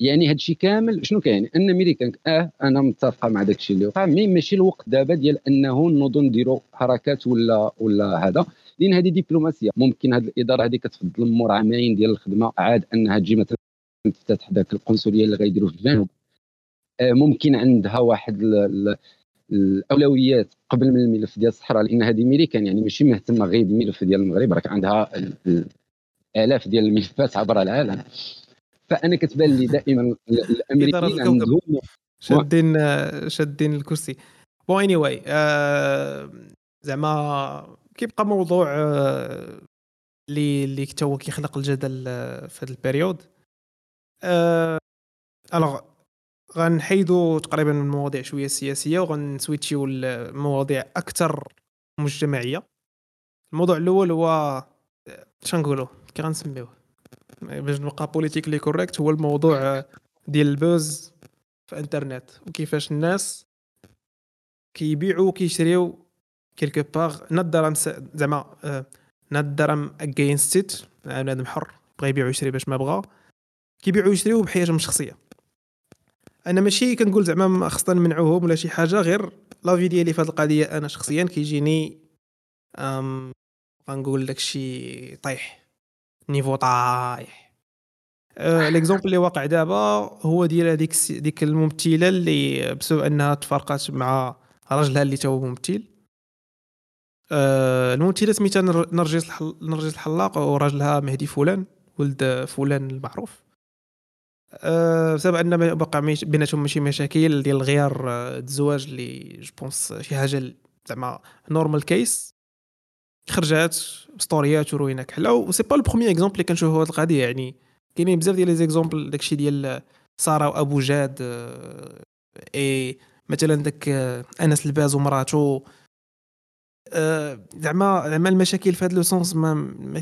يعني هذا الشيء كامل شنو كاين؟ أن أمريكا آه أنا متفقه مع داك الشيء اللي وقع مي ماشي الوقت دابا ديال أنه نوضوا نديروا حركات ولا ولا هذا. لأن هذه دبلوماسيه ممكن هذه الإدارة هذه كتفضل مور عامين ديال الخدمة عاد انها تجي مثلا تفتح ذاك القنصلية اللي غيديروا في الجنوب آه ممكن عندها واحد الأولويات قبل من الملف ديال الصحراء لأن هذه ميريكان يعني ماشي مهتمه غير بالملف ديال المغرب راك عندها آلاف ديال الملفات عبر العالم. فأنا كتبان لي دائما الأمريكيين عندهم شادين شادين الكرسي. bon anyway زعما كيبقى موضوع آه، اللي اللي حتى هو كيخلق الجدل آه، في هذا ال période alors غنحيدو تقريبا من المواضيع شوية سياسية وغن switch يو لمواضيع أكثر مجتمعية. الموضوع الأول هو شنقولوا كي غنسميوه؟ باش نبقى politically correct هو الموضوع ديال ال buzz في الإنترنت. وكيفاش الناس كيبيعوا وكيشريو quelque part ناض زعما ناض درهم against it بنادم حر بغى يبيع ويشري باش ما بغا كيبيعوا ويشريو بحياتهم الشخصيه أنا ماشي كنقول زعما خصنا نمنعوهم ولا شي حاجة غير l'avis ديالي في هذه القضية أنا شخصيا كيجيني آم غنقول داكشي طايح niveau طايح. أه l'exemple اللي واقع دابا هو ديال هذيك ديك الممثلة اللي بسبب أنها تفرقات مع راجلها اللي هو ممثل. الممثله سميتها نرجس نرجس الحلاق وراجلها مهدي فلان ولد فلان المعروف. أه بسبب أن بقى بيناتهم ماشي مشاكل ديال غيار آه، الزواج اللي je pense شي حاجة زعما normal كيس خرجات story ات وروينه كحله و c'est pas le premier exemple اللي كنشوفو هاد القضية. يعني كاينين بزاف ديال les exemples داكشي ديال سارة وابو جاد آه، اي مثلا داك آه، أنس الباز ومراتو زعما زعما المشاكل في هذا le sens ما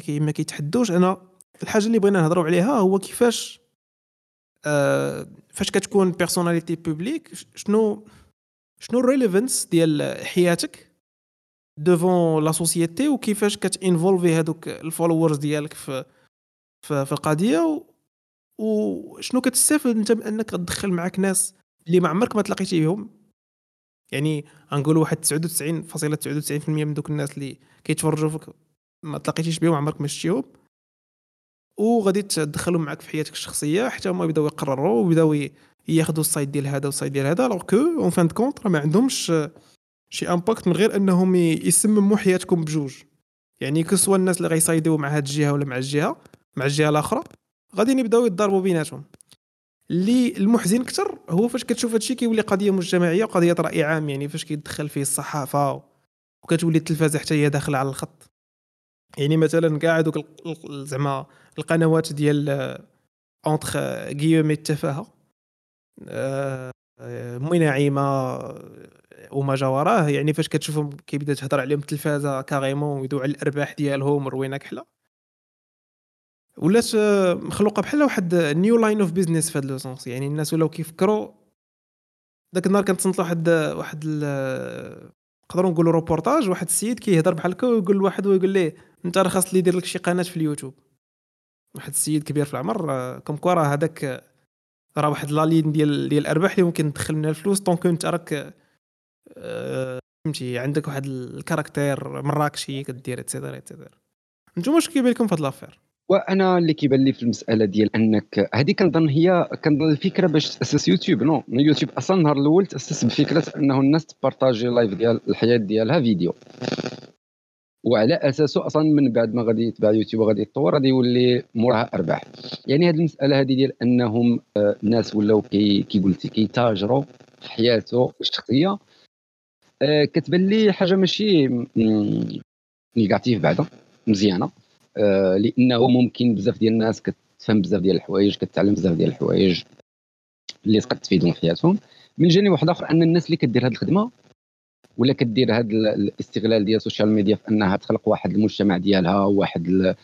ما كيتحدوش. أنا الحاجة اللي بغينا نهضروا عليها هو كيفاش آه، فاش كتكون personnalité publique شنو شنو ال relevance ديال حياتك devant la société وكيفاش كت involve ي هذوك ال followers ديالك في في, في القضية وشنو كتستافد أنت بانك تدخل معاك ناس اللي ما عمرك ما تلاقيتي بهم. يعني غنقول واحد 99.99% من دوك الناس اللي كيتفرجوا فيك ما تلاقيتيش بهم عمرك ما شفتيهم وغادي تدخلهم معك في حياتك الشخصية حتى هما يبداو يقرروا ويبداو ياخذوا ال side ديال هذا وال side ديال هذا. alors que en fin de compte ما عندهمش شي impact من غير أنهم يسمموا حياتكم بجوج. يعني كسوا الناس اللي غيصايدوا مع هاد الجهة ولا مع الجهة مع الجهة الآخرى غادي يبداو يتضاربوا بيناتهم. اللي المحزن أكثر هو فاش كتشوف هادشي كيولي قضية مجتمعية وقضية رأي عام يعني فاش كيدخل فيه الصحافة وكتولي التلفازه حتى هي داخلة على الخط. يعني مثلا كاع دوك زعما القنوات ديال اونتخ غيومي التفاهة آه، مي نعيمه وما جا وراه يعني فاش كتشوفهم كيبدأ تهضر عليهم التلفازة كاريمون ويدو على الأرباح ديالهم روينه كحله ولات مخلوقة بحال واحد new line of business في هذا le sens. يعني الناس ولاو كيفكروا. داك النهار كنتصنت واحد واحد نقدروا نقولوا روبورتاج واحد السيد كيهضر بحال هكا ويقول لواحد ويقول ليه أنت راه خاص لي يدير لك شي قناة في اليوتيوب. واحد السيد كبير في العمر quoi راه هذاك راه واحد la ligne ديال ديال الأرباح اللي ممكن تدخل منها الفلوس. donc أنت راك آه، فهمتي عندك واحد ال caractère مراكشي كدير et cetera et cetera نتوما اش كيبان لكم في هاد l'affaire وأنا اللي كيبان لي في المسألة ديال أنك هذه كنظن هي كنظن الفكرة باش تأسس يوتيوب non يوتيوب أصلا النهار الأول تأسس بفكرة أنه الناس تبارطاجي live ديال الحياة ديالها فيديو. وعلى أساسه أصلا من بعد ما غادي يتبع يوتيوب وغادي يتطور غادي يولي موراها أرباح. يعني هذه المسألة هذه ديال أنهم آه، الناس ولاو كي كي قلتي كيتاجروا في حياته الشخصية. آه، كتبان لي حاجة ماشي négative بعدا مزيانة. لأنه ممكن بزاف ديال الناس كتفهم بزاف ديال الحوايج كتعلم بزاف ديال الحوايج اللي تقد تفيدهم في حياتهم. من جانب واحد آخر أن الناس اللي كدير هذه الخدمة ولا كدير هذا الاستغلال ديال ال social media في أنها تخلق واحد المجتمع ديالها واحد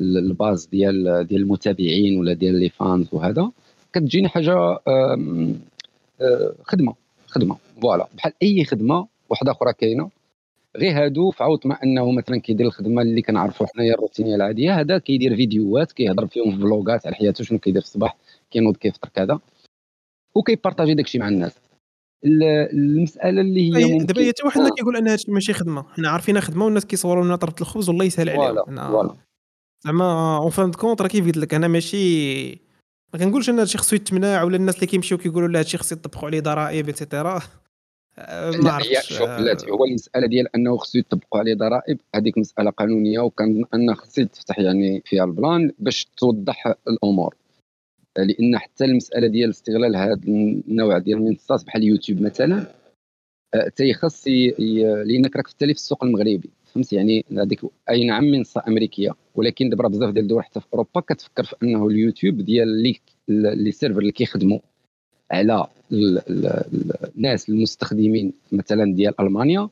البوز ديال ديال المتابعين ولا ديال les fans وهذا كتجيني حاجة آه، خدمة خدمة voilà. بحال أي خدمة واحدة أخرى كاينة غير هادو في عوض ما انه مثلا كيدير الخدمة اللي كنعرفوا حنايا الروتينيه العاديه هذا كيدير فيديوهات كيهضر فيهم في vlogات على حياته شنو كيدير في الصباح كينوض كيفطر كذا. وكي partager داكشي مع الناس. المسألة اللي هي دابا هي حتى واحد ما كيقول أن هادشي ماشي خدمة. حنا عارفينها خدمه والناس كيصوروا لنا طرف الخبز والله يسهل عليهم. زعما en fin de compte راه كيف قلت لك. أنا ماشي ما كنقولش أن هادشي خصو يتمنع ولا الناس اللي كيمشيو كيقولوا لا هادشي خصو يطبقوا عليه ضرائب et cetera ما عرفتش شوف بلاتي هو المساله ديال انه خصو يطبقوا عليه ضرائب هذيك مساله قانونيه وكان ان خصو يتفتح يعني فيها البلان باش توضح الأمور لأن حتى المساله ديال استغلال هذا النوع ديال المنصات بحال يوتيوب مثلا آه، تيخص لانك راك في في السوق المغربي فهمت يعني هذيك اي نعم منصه امريكيه ولكن دابا بزاف ديال الدول حتى في اوروبا كتفكر في انه اليوتيوب ديال les les serveurs اللي كيخدموا على الناس المستخدمين مثلا ديال ألمانيا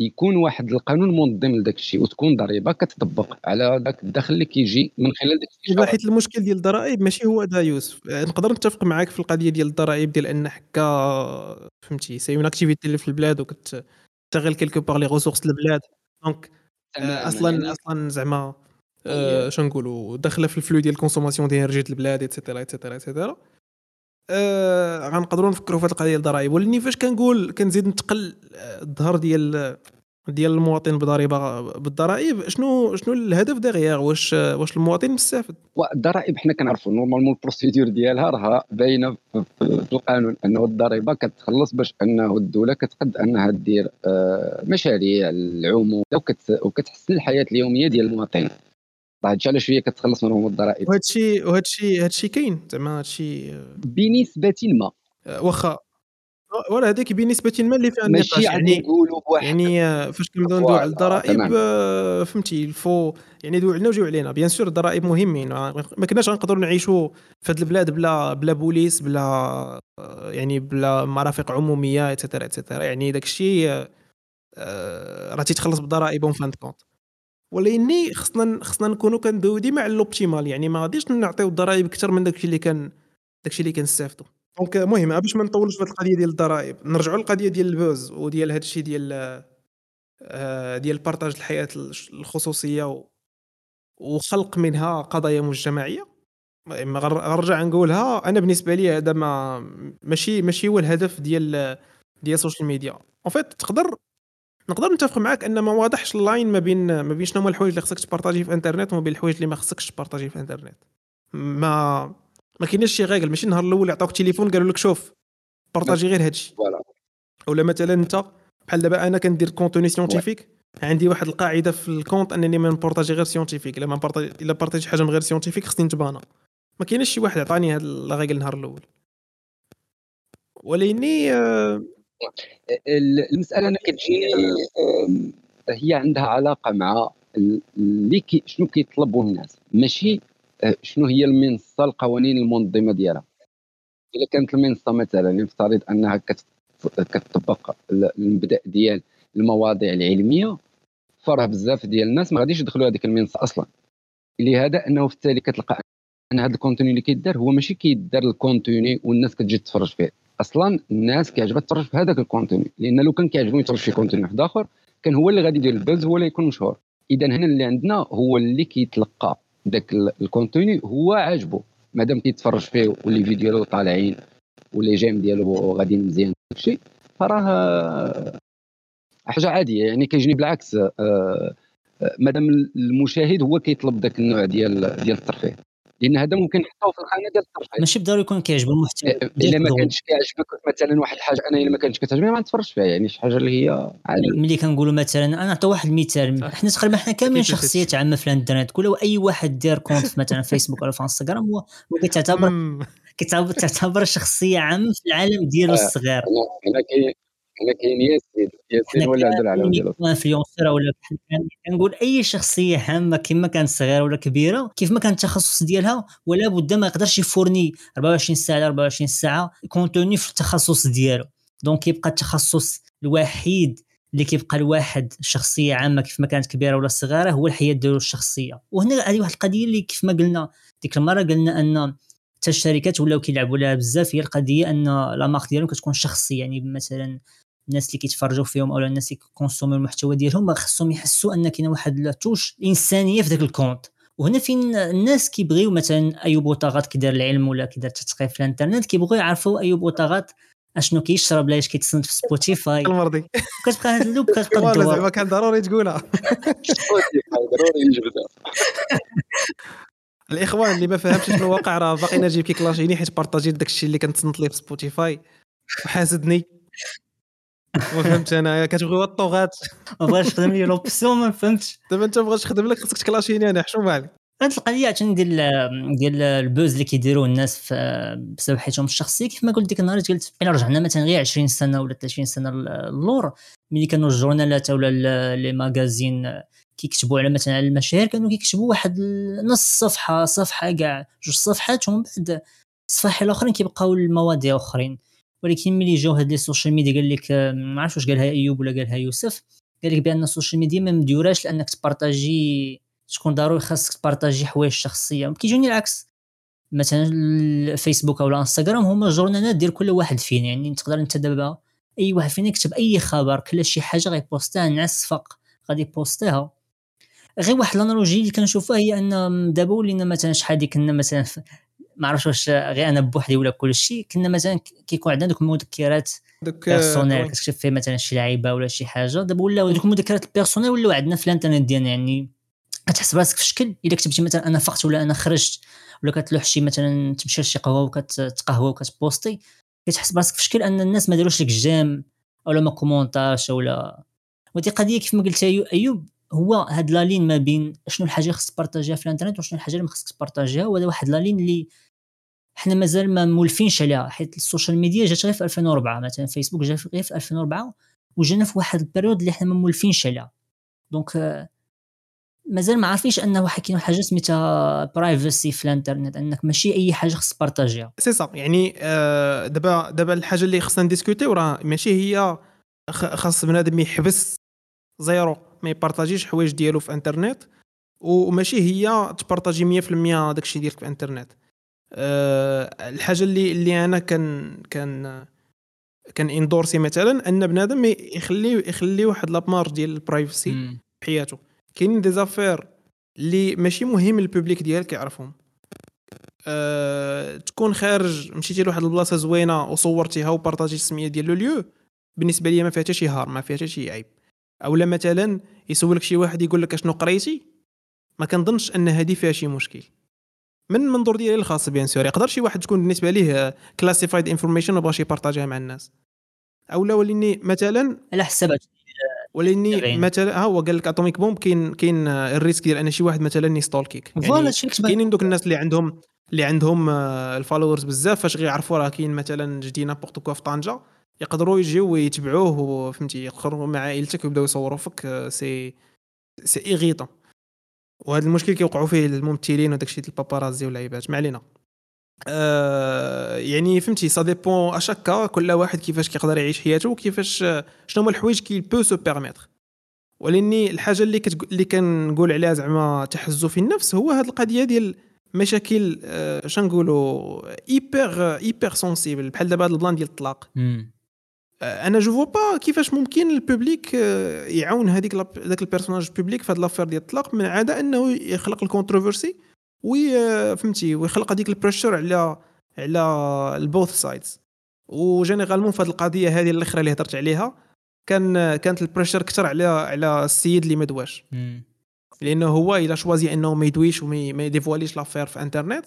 يكون واحد القانون منظم لذاك الشيء وتكون ضريبة كتطبق على ذاك الدخل اللي كيجي من خلال داك الشيء حيت المشكل ديال الضرائب ماشي هو هذا يوسف. نقدر نتفق معاك في القضية ديال الضرائب ديال أن حكا فهمتي c'est une activité اللي في البلاد وكتشغل quelque part les ressources البلاد donc أصلا يعني أصلا زعما آه شنو نقولوا داخله في ال flux ديال ال consommation ديال énergie البلاد et cetera et cetera et cetera آه غنقدروا نفكروا في هذه القضية ديال الضرائب ولكن فاش كنقول كنزيد نتقل الظهر ديال ديال المواطن بضريبة بالضرائب شنو شنو الهدف دغيا واش واش المواطن مستافد الضرائب حنا كنعرفوا normalement ال procédure ديالها راه باينة في القانون أنه الضريبة كتخلص باش أنه الدولة كتقد انها دير آه، مشاريع العموم وكتحسن الحياة اليومية ديال المواطن. هادشي علاش هي كتخلص منهم الضرائب. الشيء هذا الشيء كاين. زعما هذا الشيء بنسبة ما. آه، واخا. ولا هذيك بنسبة ما اللي فيها النقاش. يعني نقولوا بواحد. يعني آه، فاش كنبداو ندويو على الضرائب آه فهمتي il faut يعني دوي علينا وجيو علينا. bien sûr الضرائب مهمين. ما كناش غنقدروا نعيشوا في هذه البلاد بلا بلا بوليس بلا يعني بلا مرافق عمومية et cetera et cetera يعني داك الشيء راه تيتخلص بالضرائب en fin de compte ولكن خصنا خصنا نكونوا كندويو ديما على ال optimal يعني ما غاديش نعطيو الضرائب أكثر من داكشي اللي كان داكشي اللي كنستافدوا donc المهم باش ما نطولوش في القضية ديال الضرائب نرجعوا للقضية ديال البوز وديال هذا الشيء ديال آه، ديال partage الحياة الخصوصية وخلق منها قضايا مجتمعية. غنرجع نقولها. أنا بالنسبة لي هذا ما ماشي ماشي هو الهدف ديال ديال ال social media en fait تقدر نقدر نتفق معاك أن ما واضحش ال ligne ما بين ما بين شنو هما الحوايج اللي خصك تبارطاجي في إنترنت وما بين الحوايج اللي ما خصكش ت partager في إنترنت. ما ما كاينش شي règle ماشي النهار الأول عطاوك تليفون قالوا لك شوف partager غير هادشي. voilà. ولا مثلا أنت بحال دابا أنا كندير contenu scientifique عندي واحد القاعدة في ال compte أنني ما ن partager غير scientifique إلا ما ن partager إلا partager حاجة من غير scientifique خصني نتبانا ما كاينش شي واحد عطاني هاد لا النهار الأول. ولكني آه، المسألة أنا كتجيني هي عندها علاقة مع ال- اللي كي شنو كيطلبوا الناس. ماشي آه، شنو هي المنصة القوانين المنظمة ديالها. إذا كانت المنصة مثلا نفترض أنها كت- كتطبق ال- المبدأ ديال المواضيع العلمية فراه بزاف ديال الناس ما غاديش يدخلوا هذيك المنصة أصلا. لهذا أنه في التالي كتلقى أن هذا ال contenu اللي كيدار هو ماشي كيدار ال contenu والناس كتجي تتفرج فيه. أصلا الناس كيعجبها تفرج في هذاك ال contenu لأن لو كان كيعجبهم يتفرج في contenu واحد آخر كان هو اللي غادي يدير البوز هو اللي يكون مشهور. اذا هنا اللي عندنا هو اللي كيتلقى ذاك ال- ال contenu هو عاجبه مادام كيتفرج فيه و les vidéos ديالو طالعين و les j'aime ديالو غاديين مزيان داكشي فراه آه، حاجة عادية. يعني كيجيني بالعكس آه، آه، مادام المشاهد هو كيطلب ذاك النوع ديال ديال الترفيه. لأن هذا ممكن نحطوه في الخانة ديال الترفيه ماشي بالضروري يكون كيعجبو المحتوى الا ديال ما. كانش كيعجبك مثلا واحد الحاجة أنا إلا ما كانتش كتعجبني ما نتفرجش فيها يعني شي حاجة اللي هي عادي ملي كنقولوا مثلا أنا نعطي واحد المثال. حنا تقريبا حنا كاملين شخصيات عامة في الإنترنت كل أي واحد دار compte في مثلا فيسبوك ولا في إنستغرام هو. كتعتبر تعتبر شخصية عامة في العالم ديالو آه. الصغير هنا هنا كاين ياسين ياسين حنا ولا عنده العالم ديالو influenceur ولا كنقول أي شخصية عامة كما كانت صغيرة ولا كبيرة كيف ما كان التخصص ديالها ولا بد ما يقدرش يfournir 24 ساعة على 24 ساعة contenu في التخصص ديالو. donc كيبقى التخصص الوحيد اللي كيبقى الواحد شخصية عامة كيف ما كانت كبيرة ولا صغيرة هو الحياة ديالو الشخصية. وهنا هذه واحد القضية اللي كيف ما قلنا ديك المرة قلنا أن حتى الشركات ولاو كيلعبوا لها بزاف هي القضية أن la marque ديالهم كتكون شخصية يعني مثلا الناس اللي كيتفرجوا فيهم أو الناس اللي consommerيو المحتوى ديالهم خصهم يحسوا أن كاين واحد ال touche إنسانية في ذاك ال compte. وهنا فين الناس كيبغيو مثلا أيوب بوطاغات كيدير العلم ولا كيدير التثقيف في الإنترنت كيبغيو يعرفوا أيوب بوطاغات أشنو كيشرب لا اش كيتصنت في سبوتيفاي المرضي كتبقى هاد la boucle (laughs) كتبقى والله تدور زعما كان ضروري تقولها. ضروري نجبدها (laughs) الإخوان اللي ما فهمش شنو واقع راه باقي نجيب كيكلاشيني حيت بارطاجيت داك الشيء اللي كنتصنت ليه في سبوتيفاي وحاسدني. ما فهمتش أنا. كتبغي الطوغات. ما بغاش يخدم لي l'option ما فهمتش. دابا أنت بغاش تخدم لك خصك تكلاشيني أنا حشوم عليك هاد القضية عشان ديال ديال ال buzz اللي كيديروا الناس في بسبب حياتهم الشخصيه كيف ما قلت ديك النهار قلت إلا رجعنا مثلا غير 20 سنة ولا 30 سنة اللور ملي كانوا الجورنالات ولا les magazines كيكتبوا على مثلا على المشاهير كانوا كيكتبوا واحد نص صفحة صفحة كاع جوج صفحات ومن بعد الصفحه الأخرين كيبقاو المواضيع أخرين. ولكن ملي جاو هاد les social media قال لك آه، ما عرفتش واش قالها إيوب ولا قالها يوسف قال لك بأن ال social media ما مديوراش لأنك تبارطاجي تكون ضروري خاصك تبارطاجي حوايج شخصية. كيجوني العكس. مثلا الفيسبوك أو الإنستغرام هما الجورنالات ديال كل واحد فينا يعني تقدر أنت دابا أي واحد فينا يكتب أي خبر كل شي حاجة غيبوستها نعس فق غادي يبوستيها غير واحد ال analogie اللي كنشوفها هي أن دابا ولينا مثلا شحال دي كنا مثلا ما عرفتش واش غير أنا بوحدي ولا كل شيء كنا مثلا كيكون عندنا دوك المذكرات personnel كتكتب فيه مثلا شي لعيبة ولا شي حاجة دابا ولاو دوك المذكرات ال personnel ولاو عندنا في الانترنت ديالنا يعني كتحس براسك في شكل. إلا كتبتي مثلا أنا فقت ولا أنا خرجت ولا كتلوح شي مثلا تمشي لشي قهوة وكتقهوى وكتبوستي كتحس براسك في شكل أن الناس ما داروش لك j'aime ولا ما كومونتاش ولا. ودي قضية كيف ما قلت أيوب هو هاد la ligne ما بين شنو الحاجة اللي خصك تبارطاجيها في الانترنت وشنو الحاجة اللي ما خصك تبارطاجيها وهذا واحد la ligne اللي حنا مازال ما مولفينش عليها حيت ال social media جات غير في 2004 مثلا فيسبوك جا غير في 2004 وجانا في واحد ال période اللي حنا ما مولفينش عليها. donc آه، مازال ما عارفينش أنه كاين حاجة سميتها privacy في الإنترنت أنك ماشي أي حاجة خصك تبارطاجيها. سي صا يعني آه، دابا دابا الحاجة اللي خصنا نديسكوتيو راه ماشي هي خاص بنادم يحبس zéro ما يبارطاجيش حوايج ديالو في إنترنت وماشي هي تبارطاجي 100% داكشي ديالك في إنترنت. أه الحاجة اللي اللي أنا كان كان كان اندورسي مثلا أن بنادم يخلي يخلي واحد la marge ديال ال privacy في حياته كاينين des affaires اللي ماشي مهم ال public ديالك يعرفهم. أه تكون خارج مشيتي لواحد البلاصة زوينة وصورتيها وبارطاجي السميه ديال le lieu بالنسبة لي ما فيها حتى شي هار ما فيها حتى شي عيب. أولا مثلا يسولك شي واحد يقول لك أشنو قريتي ما كنظنش أن هذه فيها شي مشكل. من منظور ديالي الخاص bien sûr يقدر شي واحد تكون بالنسبة ليه classified information وبغى يبارطاجيها مع الناس. أولا وليني مثلا على ولاني تابعين. مثلا ها هو قال لك atomic bomb كاين كاين ال risque ديال أن شي واحد مثلا يستولكيك voilà يعني كاينين دوك الناس اللي عندهم اللي عندهم آه، ال followers بزاف فاش غيعرفوا راه كاين مثلا je dis n'importe quoi في طنجة يقدروا يجيو ويتبعوه وفهمتي يخرجوا مع عائلتك ويبداو يصوروا فيك c'est c'est irritant وهذا المشكل كيوقعوا فيه الممثلين وداك الشيء ال paparazzi واللعيبات ما علينا. آه يعني فهمتي ça dépend à chacun كل واحد كيفاش كيقدر يعيش حياته وكيفاش شنو هما الحوايج qu'il peut se permettre ولاني الحاجة اللي كتقول اللي كنقول عليها زعما تحزو في النفس هو هاد القضية ديال مشاكل آه شنقولوا hyper hyper sensible بحال دابا هاد ال plan ديال الطلاق. أنا je vois pas كيفاش ممكن ال public آه، يعاون هذيك ذاك ال personnage public في هاد l'affaire ديال الطلاق من عدا إنه يخلق ال controversy oui آه، فهمتي ويخلق هذيك ال pressure على على ال both sides و généralement في هذه القضية هذه الأخرى اللي هضرت عليها كان كانت ال pressure كثر على على السيد اللي ما دواش. لأنه هو il a choisi إنه ما يدويش وما ما يديفواليش l'affaire في انترنت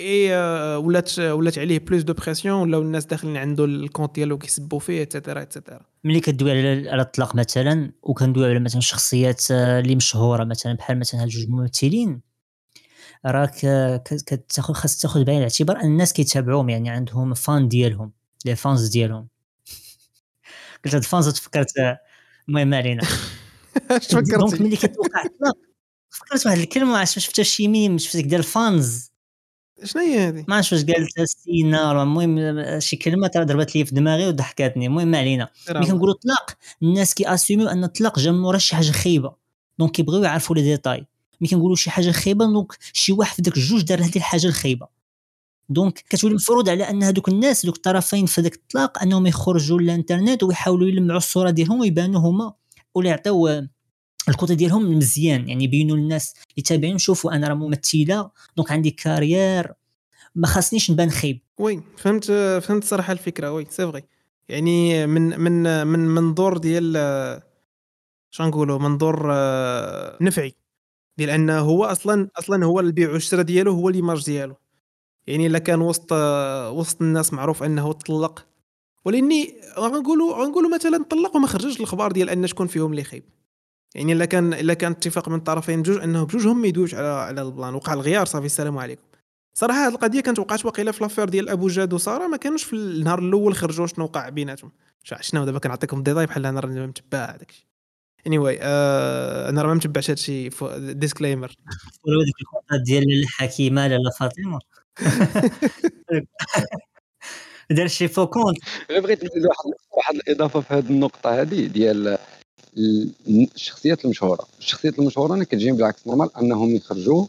اي آه، ولات ولات عليه plus de pression ولاو الناس داخلين عنده ال compte ديالو كيسبوا فيه et cetera et cetera ملي كدوي على على الطلاق مثلا وكندوي على مثلا شخصيات آه، اللي مشهورة مثلا بحال مثلا هاد جوج ممثلين راك آه، كتاخذ خاص تاخذ بعين الاعتبار أن الناس كيتابعوهم يعني عندهم fans ديالهم les fans ديالهم. (laughs) قلت هاد fans تفكرت آه، المهم ما علينا. (laughs) اش donc فكرتي ملي كتوقع فكرت واحد الكلمة عرفت شفتها شي ميم شفت ديال ال fans شنو هي هذه؟ ما عرفتش واش قالت سينا ولا المهم شي كلمة ترى ضربت لي في دماغي وضحكاتني المهم ما علينا. ملي كنقولوا طلاق الناس كيأسيميو أن الطلاق جا من ورا شي حاجة خايبة. donc كيبغيو يعرفوا les détails. ملي كنقولوا شي حاجة خايبة donc شي واحد في داك الجوج دار هذه الحاجة الخايبة. donc كتولي مفروض على أن هذوك الناس دوك الطرفين في ذاك الطلاق أنهم يخرجوا للإنترنت ويحاولوا يلمعوا الصورة ديالهم ويبانوا هما ولا يعطيو ال côté ديالهم مزيان يعني يبينوا للناس اللي تابعين شوفوا أنا راه ممثلة donc عندي carrière ما خاصنيش نبان خايب. oui فهمت فهمت صراحة الفكرة oui c'est vrai يعني من من من منظور ديال آه، شنو نقولوا منظور نفعي. ديال أنه هو أصلا أصلا هو البيع والشراء ديالو هو l'image ديالو. يعني إلا كان وسط وسط الناس معروف أنه طلق. ولأني غنقولوا غنقولوا مثلا طلق وما خرجش الأخبار ديال أن شكون فيهم اللي خايب. يعني إلا كان إلا كان اتفاق من الطرفين بجوج أنه بجوجهم ما يدويوش على على ال plan وقع الغيار صافي السلام عليكم. صراحة هذه القضية كانت وقعت واقيلا في l'affaire ديال أبو جاد وسارة ما كانوش في النهار الأول خرجوا شنو وقع بيناتهم. شنو دابا كنعطيكم ديتاي بحال أنا راني متبع هذاك الشيء. anyway آه أنا راه ما متبعش هذا الشيء. disclaimer ولو ديك الكونتات ديال الحكيمة لاله فاطمة. (laughs) دار شي faux compte غير بغيت نزيد واحد واحد الإضافة في هذه النقطة هذه ديال ال- الشخصيات المشهورة. الشخصيات المشهورة أنا كتجيني بالعكس normal أنهم يخرجوا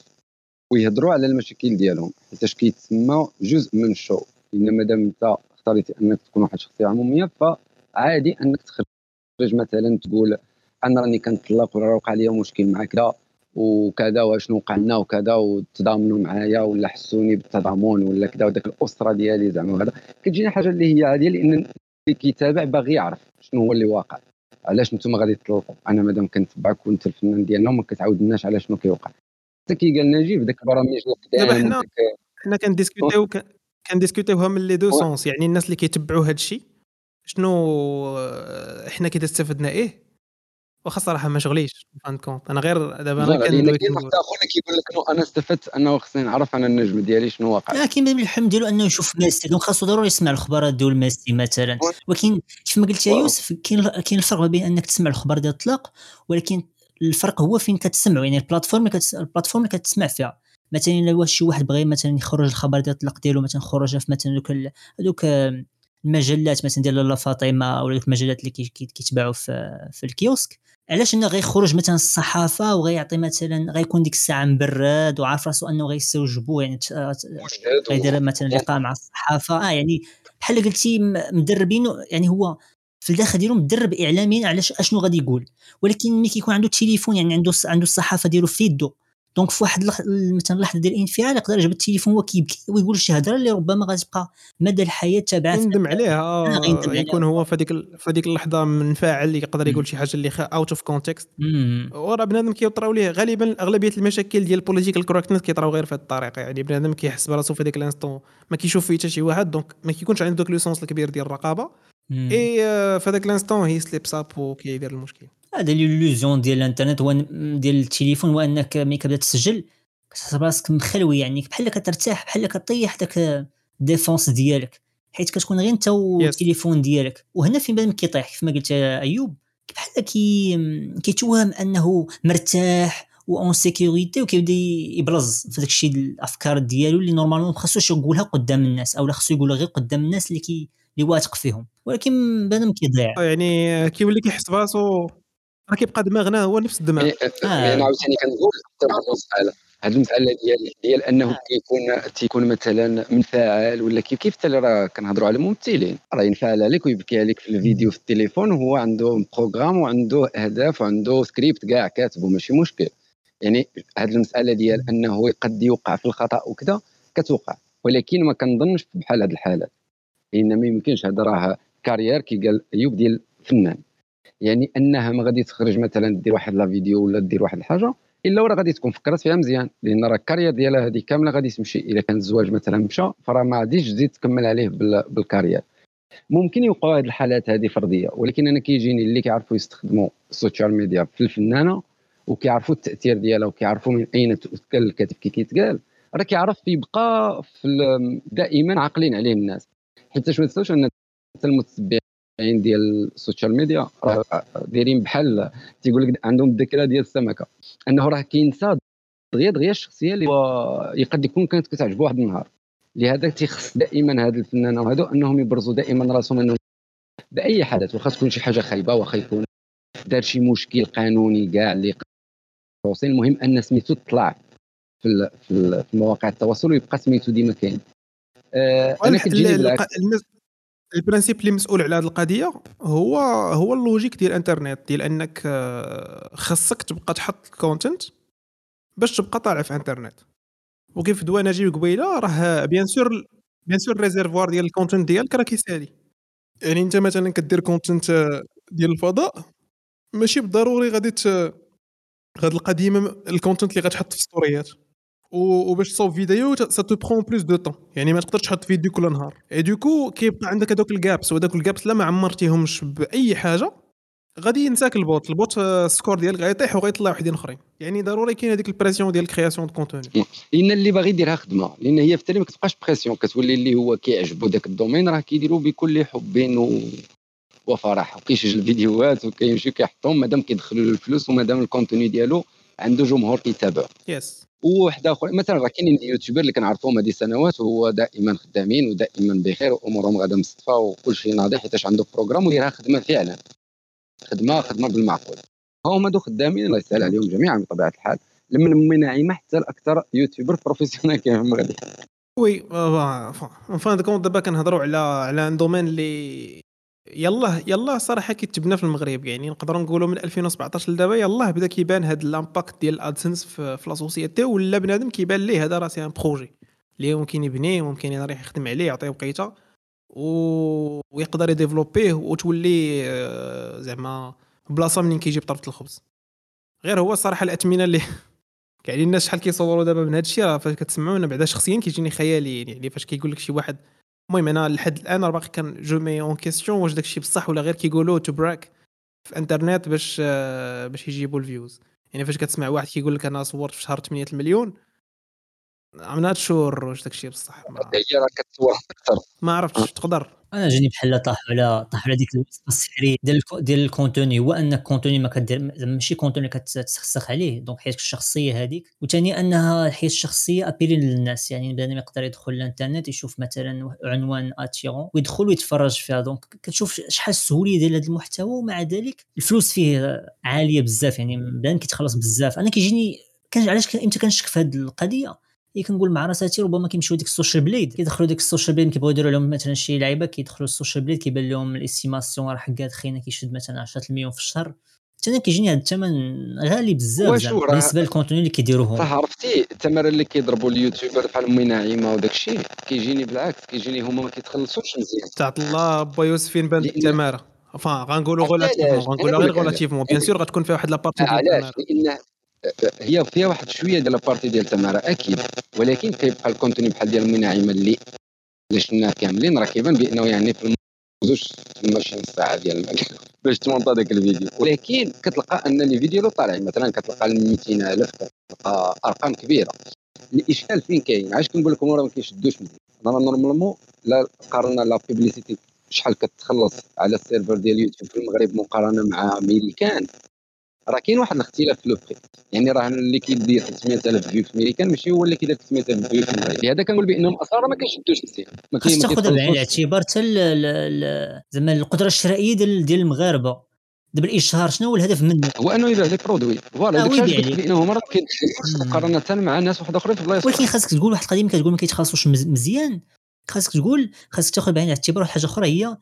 ويهضروا على المشاكل ديالهم. حيتاش كيتسمى جزء من ال show. لأن مادام أنت اختاريتي أنك تكون واحد الشخصية عمومية فعادي أنك تخرج مثلا تقول أنا راني كنطلق ولا وقع لي مشكل مع كذا وكذا واشنو وقع لنا وكذا وتضامنوا معايا ولا حسوني بالتضامن ولا كذا وداك الأسرة ديالي زعما وهذا. كتجيني حاجة اللي هي عاديه لأن اللي كيتابع باغي يعرف شنو هو اللي واقع. علاش نتوما غادي تطلقوا؟ أنا مادام كنتبعك وأنت الفنان ديالنا وما كتعاودناش على شنو كيوقع. حتى كي قال نجيب داك البرامج دابا حنا- حنا كنديسكوتيو كنديسكوتيوها من les deux sens. يعني الناس اللي كيتبعوا هذا الشيء شنو آه، حنا كي استفدنا إيه؟ واخا صراحة ما شغليش fin de compte أنا غير دابا أنا كاين كنقول واحد آخر اللي كيقول لك non أنا استفدت أنه خصني نعرف أنا النجم ديالي شنو واقع. لكن من الحلم ديالو أنه يشوف ميسي donc خاصو ضروري يسمع الأخبار ديال ميسي مثلا. ولكن كيف ما قلت يا. يوسف كاين كاين الفرق ما بين أنك تسمع الأخبار ديال الطلاق ولكن الفرق هو فين كتسمعوا يعني ال plateforme اللي كتس... ال plateforme اللي كتسمع فيها. مثلا إلا واش شي واحد بغى مثلا يخرج الخبر ديال الطلاق ديالو مثلا خرجها في مثلا دوك هذوك المجلات مثلا ديال لاله فاطمة ولا المجلات اللي كي- كي- كيتباعوا في في ال kiosque. علاش إنه غيخرج مثلا الصحافة وغيعطي مثلا غيكون ديك الساعة مبرد وعارف راسو أنه غيستجوبوه يعني و- غيدير مثلا لقاء مع الصحافة. آه يعني بحال قلتي مدربين يعني هو في الداخل ديالو مدرب اعلاميا على أشنو غادي يقول؟ ولكن ملي كيكون عنده التليفون يعني عنده عنده الصحافة ديالو في يدو donc في واحد مثلا لحظه ديال الانفعال يقدر يجبد التليفون وهو كيبكي ويقول شي هضره اللي ربما غتبقى مدى الحياة تابعه يندم عليها يكون هو في هذيك في هذيك اللحظة منفعل يقدر يقول شي حاجة اللي out of context وراه بنادم كيطراو ليه. غالبا أغلبية المشاكل ديال ال political correctness كيطراو غير في هذه الطريقة يعني بنادم كيحس براسو في هذيك ال instant ما كيشوف فيه حتى شي واحد donc ما كيكونش عنده دوك le sens الكبير ديال الرقابة. et في هذاك ال instant he slips up وكيدير المشكل. هذا l'illusion ديال الإنترنت هو ديال التليفون هو إنك ملي كتبدا تسجل كتحس براسك مخلوي يعني بحال كترتاح بحال كطيح داك défense ديالك حيت كتكون غير انت والتليفون ديالك. وهنا فين بدا كيطيح كيف ما قلت أيوب بحال كي كيتوهم أنه مرتاح en sécurité وكيبدأ يبرز في داك الشيء الأفكار ديالو اللي normalement ما خصوش يقولها قدام الناس أو لا خصو يقولها غير قدام الناس اللي كي اللي واثق فيهم. ولكن بنادم كيضيع. يعني كيولي كيحس براسو راه كيبقى دماغنا هو نفس الدماغ. يعني آه. يعني عاوتاني كنقول حتى هذه المسألة ديال ديال أنه كيكون تيكون مثلا منفعل ولا كيف كيف راه كنهضروا على الممثلين؟ راه ينفعل عليك ويبكي عليك في الفيديو في التليفون وهو عنده programme وعنده أهداف وعنده سكريبت كاع كاتبه ماشي مشكل. يعني هذه المسألة ديال أنه قد يوقع في الخطأ وكذا كتوقع. ولكن ما كنظنش بحال هذه الحالات. لأن ما يمكنش هذا راه carrière كي قال ايوب ديال فنان يعني أنها ما غادي تخرج مثلا دير واحد لا فيديو ولا دير واحد الحاجة إلا وراه غادي تكون فكرت فيها مزيان لأن راه ال carrière ديالها هذه كاملة غادي تمشي إلا كان الزواج مثلا مشى فراه ما غاديش تزيد تكمل عليه ب ال carrière. ممكن يوقعوا هذه الحالات هذه فردية ولكن أنا كيجيني اللي كيعرفوا يستخدموا ال social media في الفنانة وكيعرفوا التأثير ديالها وكيعرفوا من أين تؤكل الكتف كي كيتقال راه كيعرف يبقى في دائما عاقلين عليه الناس. حيت ما تنساوش ان المتتبعين ديال ال social media راه دايرين بحال تيقول لك عندهم الذاكرة ديال السمكة. أنه راه كينسى دغيا دغيا الشخصيه اللي يقد يكون كانت كتعجبو واحد النهار. لهذا تيخص دائما هاد الفنانه وهادو أنهم يبرزوا دائما رأسهم انهم بأي حدث واخا تكون شي حاجة خايبة واخا يكون دار شي مشكل قانوني كاع اللي المهم أن سميتو تطلع في في مواقع التواصل ويبقى سميتو ديما كاين. آه أنا كتجيني ال principe اللي مسؤول على هذه القضية هو هو ال logique ديال الانترنت ديال أنك آه، خاصك تبقى تحط ال content باش تبقى طالع في الانترنت. وكيف دوا نجيب قبيلة راه bien sûr bien sûr ال réservoir ديال ال content ديالك راه كيسالي. يعني أنت مثلا كدير content آه، ديال الفضاء ماشي بالضروري غادي غتلقى ديما ال content اللي غتحط في ستوريات وباش تصوب فيديو ça te prend plus de temps يعني ما تقدرش تحط فيديو كل نهار. et du coup كيبقى عندك هذوك ال gaps وهذوك ال gaps لا ما عمرتيهمش بأي حاجة غادي ينساك ال bot. ال bot ال score ديالك غيطيح وغيطلع وحدين أخرين. يعني ضروري كاين هذيك ال pression ديال ال création de contenu لأن اللي باغي يديرها خدمة. لأن هي في التالي ما كتبقاش pression كتولي اللي هو كيعجبو ذاك ال domaine راه كيديروا بكل حب و... وفرح. وكيسجل الفيديوهات وكيمشي كيحطهم. مادام كيدخلوا له الفلوس ومادام ال contenu ديالو عنده جمهور كيتابعه yes وواحد آخر. مثلا راه كاينين YouTuber اللي كنعرفوهم هذه سنوات وهو دائما خدامين ودائما بخير وأمورهم غادا مصطفى وكل شيء ناضي حيتاش عنده بروغرام وديرها خدمة فعلا. خدمة خدمة بالمعقول. هما دو خدامين الله يسهل عليهم جميعا بطبيعة الحال من امي نعيمه حتى الأكثر YouTuber professionnel كاين في المغرب oui fin compte دابا كنهضروا على على un domaine اللي يلاه يلاه صراحة كيتبنى في المغرب يعني نقدروا نقولوا من 2017 لدابا يلاه بدا كيبان هذا ال impact ديال ال AdSense في, في la société ولا بنادم كيبان ليه هذا راه c'est un projet. اللي ممكن يبنيه ممكن يروح يخدم عليه يعطيه وقيته و... ويقدر يديفلوبيه وتولي آه، زعما بلاصة منين كيجيب طرف الخبز. غير هو الصراحه الاثمنه اللي (laughs) يعني الناس شحال كيصوروا دابا من هذا الشيء راه فاش كتسمعوا أنا بعدا شخصيا كيجيني خيالي يعني فاش كيقول لك شي واحد المهم أنا لحد الآن باقي كان je mets en question واش داكشي بصح ولا غير كيقولوا تو براك في انترنت باش باش يجيبوا ال views. يعني فاش كتسمع واحد كيقول لك أنا صورت في شهر 8 المليون I'm not sure واش داكشي بصح ما هي راه كتصور أكثر. ما عرفتش تقدر. أنا جاني بحال طاح على طاح على ديك الوصفه السحريه ديال ديال ال contenu. هو أن ال contenu ما كدير ماشي contenu كتسخسخ عليه. donc حيت الشخصية هذيك وثاني أنها حيت الشخصية ابيلين للناس. يعني بنادم يقدر يدخل الانترنت يشوف مثلا عنوان اتيرون ويدخل ويتفرج فيها. donc كتشوف شحال السهوله ديال هذا المحتوى. ومع ذلك الفلوس فيه عالية بزاف. يعني بنادم كيتخلص بزاف. أنا كيجيني علاش إمتى كنشك في هذه القضية؟ هي كنقول مع راساتي ربما كيمشيو ديك ال Social Blade. كيدخلوا ديك ال Social Blade كيبغيو يديروا لهم مثلا شي لعيبة كيدخلوا ال Social Blade كيبان لهم ال estimation راه حكات خينا كيشد مثلا 10 مليون في الشهر. حتى أنا كيجيني هذا الثمن غالي بزاف بالنسبة لل contenu اللي كيديروهم. صح عرفتي؟ التمارين اللي كيضربوا ال YouTuber بحال أمي نعيمة وداك الشيء كيجيني بالعكس كيجيني هما ما كيتخلصوش مزيان تعط الله با يوسفين بان التمارة. فان غنقولوا؟ relativement غنقولوا نقول غير. relativement bien sûr غتكون فيها واحد la partie علاش؟ لأن هي فيها واحد شوية ديال la partie ديال التماره أكيد. ولكن كيبقى ال contenu بحال ديال امي نعيمه اللي اللي كاملين راه كيبان بأنه يعني في زوج تما شي نص ساعة ديال باش تمونطا داك الفيديو. ولكن كتلقى أن les vidéos طالعين مثلا كتلقى 200000 كتلقى أرقام كبيرة. الإشكال فين كاين؟ علاش كنقول لكم راه ما كيشدوش مزيان؟ أنا normalement لا قارنا la publicité شحال كتخلص على السيرفر ديال يوتيوب في المغرب مقارنة مع ميريكان راه كاين واحد الاختلاف في le prix يعني راه اللي كيدير 300000 view في ميريكان ماشي هو اللي كيدير 300000 view في المغرب لهذا كنقول بأنهم أصلا راه ما كيشدوش ما خاص كاين- ما تاخذها بعين. الاعتبار حتى زعما القدرة الشرائية ديال ديال المغاربة. دابا الإشهار شنو هو الهدف منه؟ هو أنه يبيع les produits voilà آه، داك ويبيع الشيء لي. بأنهم راه كيدخلوا مم. مقارنة مع ناس واحد آخرين في بلايص ولكن خاصك تقول واحد القضية كتقول ما كيتخلصوش مز- مزيان. خاصك تقول خاصك تاخذ بعين الاعتبار واحد حاجة أخرى هي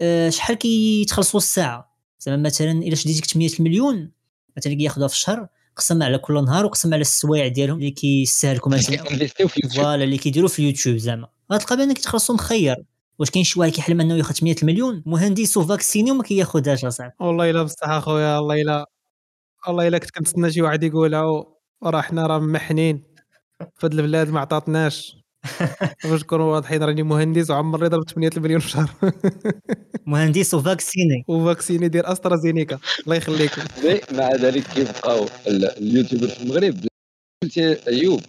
آه، شحال كيتخلصوا الساعة؟ زعما مثلا إلا شديتي 800 المليون مثلا كياخذوها في الشهر قسم على كل نهار وقسم على السوايع ديالهم اللي كيستهلكوا مثلا. (laughs) voilà اللي كيديروا في اليوتيوب زعما. غتلقى بان كيتخلصوا مخير واش كاين شي واحد كيحلم أنه ياخذ 800 المليون؟ مهندس و vacciné وما كياخذهاش أصاحبي. والله إلا بصح أخويا والله إلا والله إلا كنت كنتسنى شي واحد يقولها وراه حنا راه محنين. في هاد البلاد ما عطاتناش. (laughs) باش نكونوا واضحين راني مهندس وعمري ضربت 8 المليون في الشهر (laughs) مهندس و vacciné. و vacciné ديال أسترازينيكا. الله يخليكم. (laughs) مع ذلك كيبقاو ال- ال YouTuber في المغرب. قلت أيوب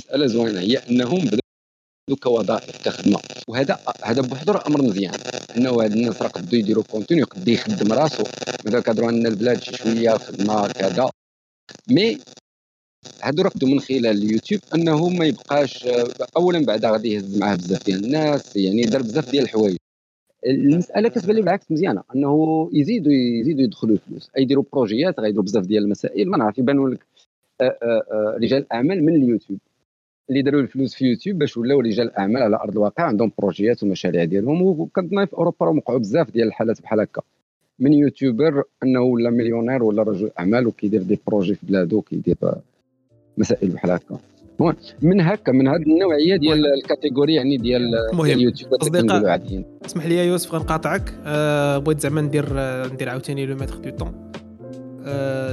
مساله زوينة هي أنهم بداو كوظائف كخدمه وهذا هذا بوحدو راه أمر مزيان. إنه هاد الناس راه قدو يديروا contenu يقدر يخدم راسو. مثلا كادروا أن البلاد شي شوية خدمة كذا. mais بدو من خلال اليوتيوب انه ما يبقاش اولا بعدا غادي يهز معاه بزاف ديال الناس يعني دار بزاف ديال الحوايج. المسألة كتبان لي بالعكس مزيانة انه يزيدوا يزيدوا يدخلوا الفلوس. يديروا بروجيات غيديروا بزاف ديال المسائل. ما نعرف يبانوا لك آه، آه، آه، رجال أعمال من اليوتيوب. اللي داروا الفلوس في يوتيوب باش ولاو رجال أعمال على أرض الواقع عندهم بروجيات ومشاريع ديالهم. وكنظن في أوروبا راه وقعوا بزاف ديال الحالات بحال هكا. من YouTuber انه ولا مليونير ولا رجل أعمال وكيدير des projets في بلادو وكيدير آه، مسائل بحال هكا من هكا من هذه النوعية ديال ال catégorie يعني ديال المهم اليوتيوب عاديين. اسمح لي يا يوسف غنقاطعك. أه بغيت زعما ندير آه، ندير عاوتاني le maître du temps.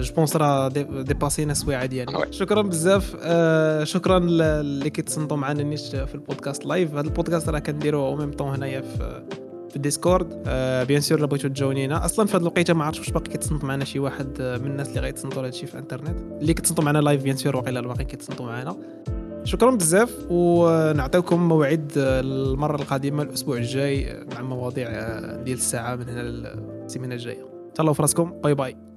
je pense راه دي- ديباسينا سوايع ديالي آه. شكرا بزاف. أه شكرا اللي كيتصنتوا معنا نيت في البودكاست live هذا البودكاست راه كنديروه au même temps هنايا في في ال Discord. أه bien sûr بغيتو تجاونينا أصلا في هذه الوقيتة ما عرفتش واش باقي كيتصنت معنا شي واحد آه، من الناس اللي غيتصنتوا لهذا الشيء في الإنترنت. اللي كيتصنتوا معنا live bien sûr واقيلا باقي كيتصنتوا معنا. شكرا بزاف ونعطيكم موعد آه، المرة القادمة الأسبوع الجاي آه، مع مواضيع آه، ديال الساعة من هنا للسيمانة الجاية. تهلاو في راسكم. باي باي.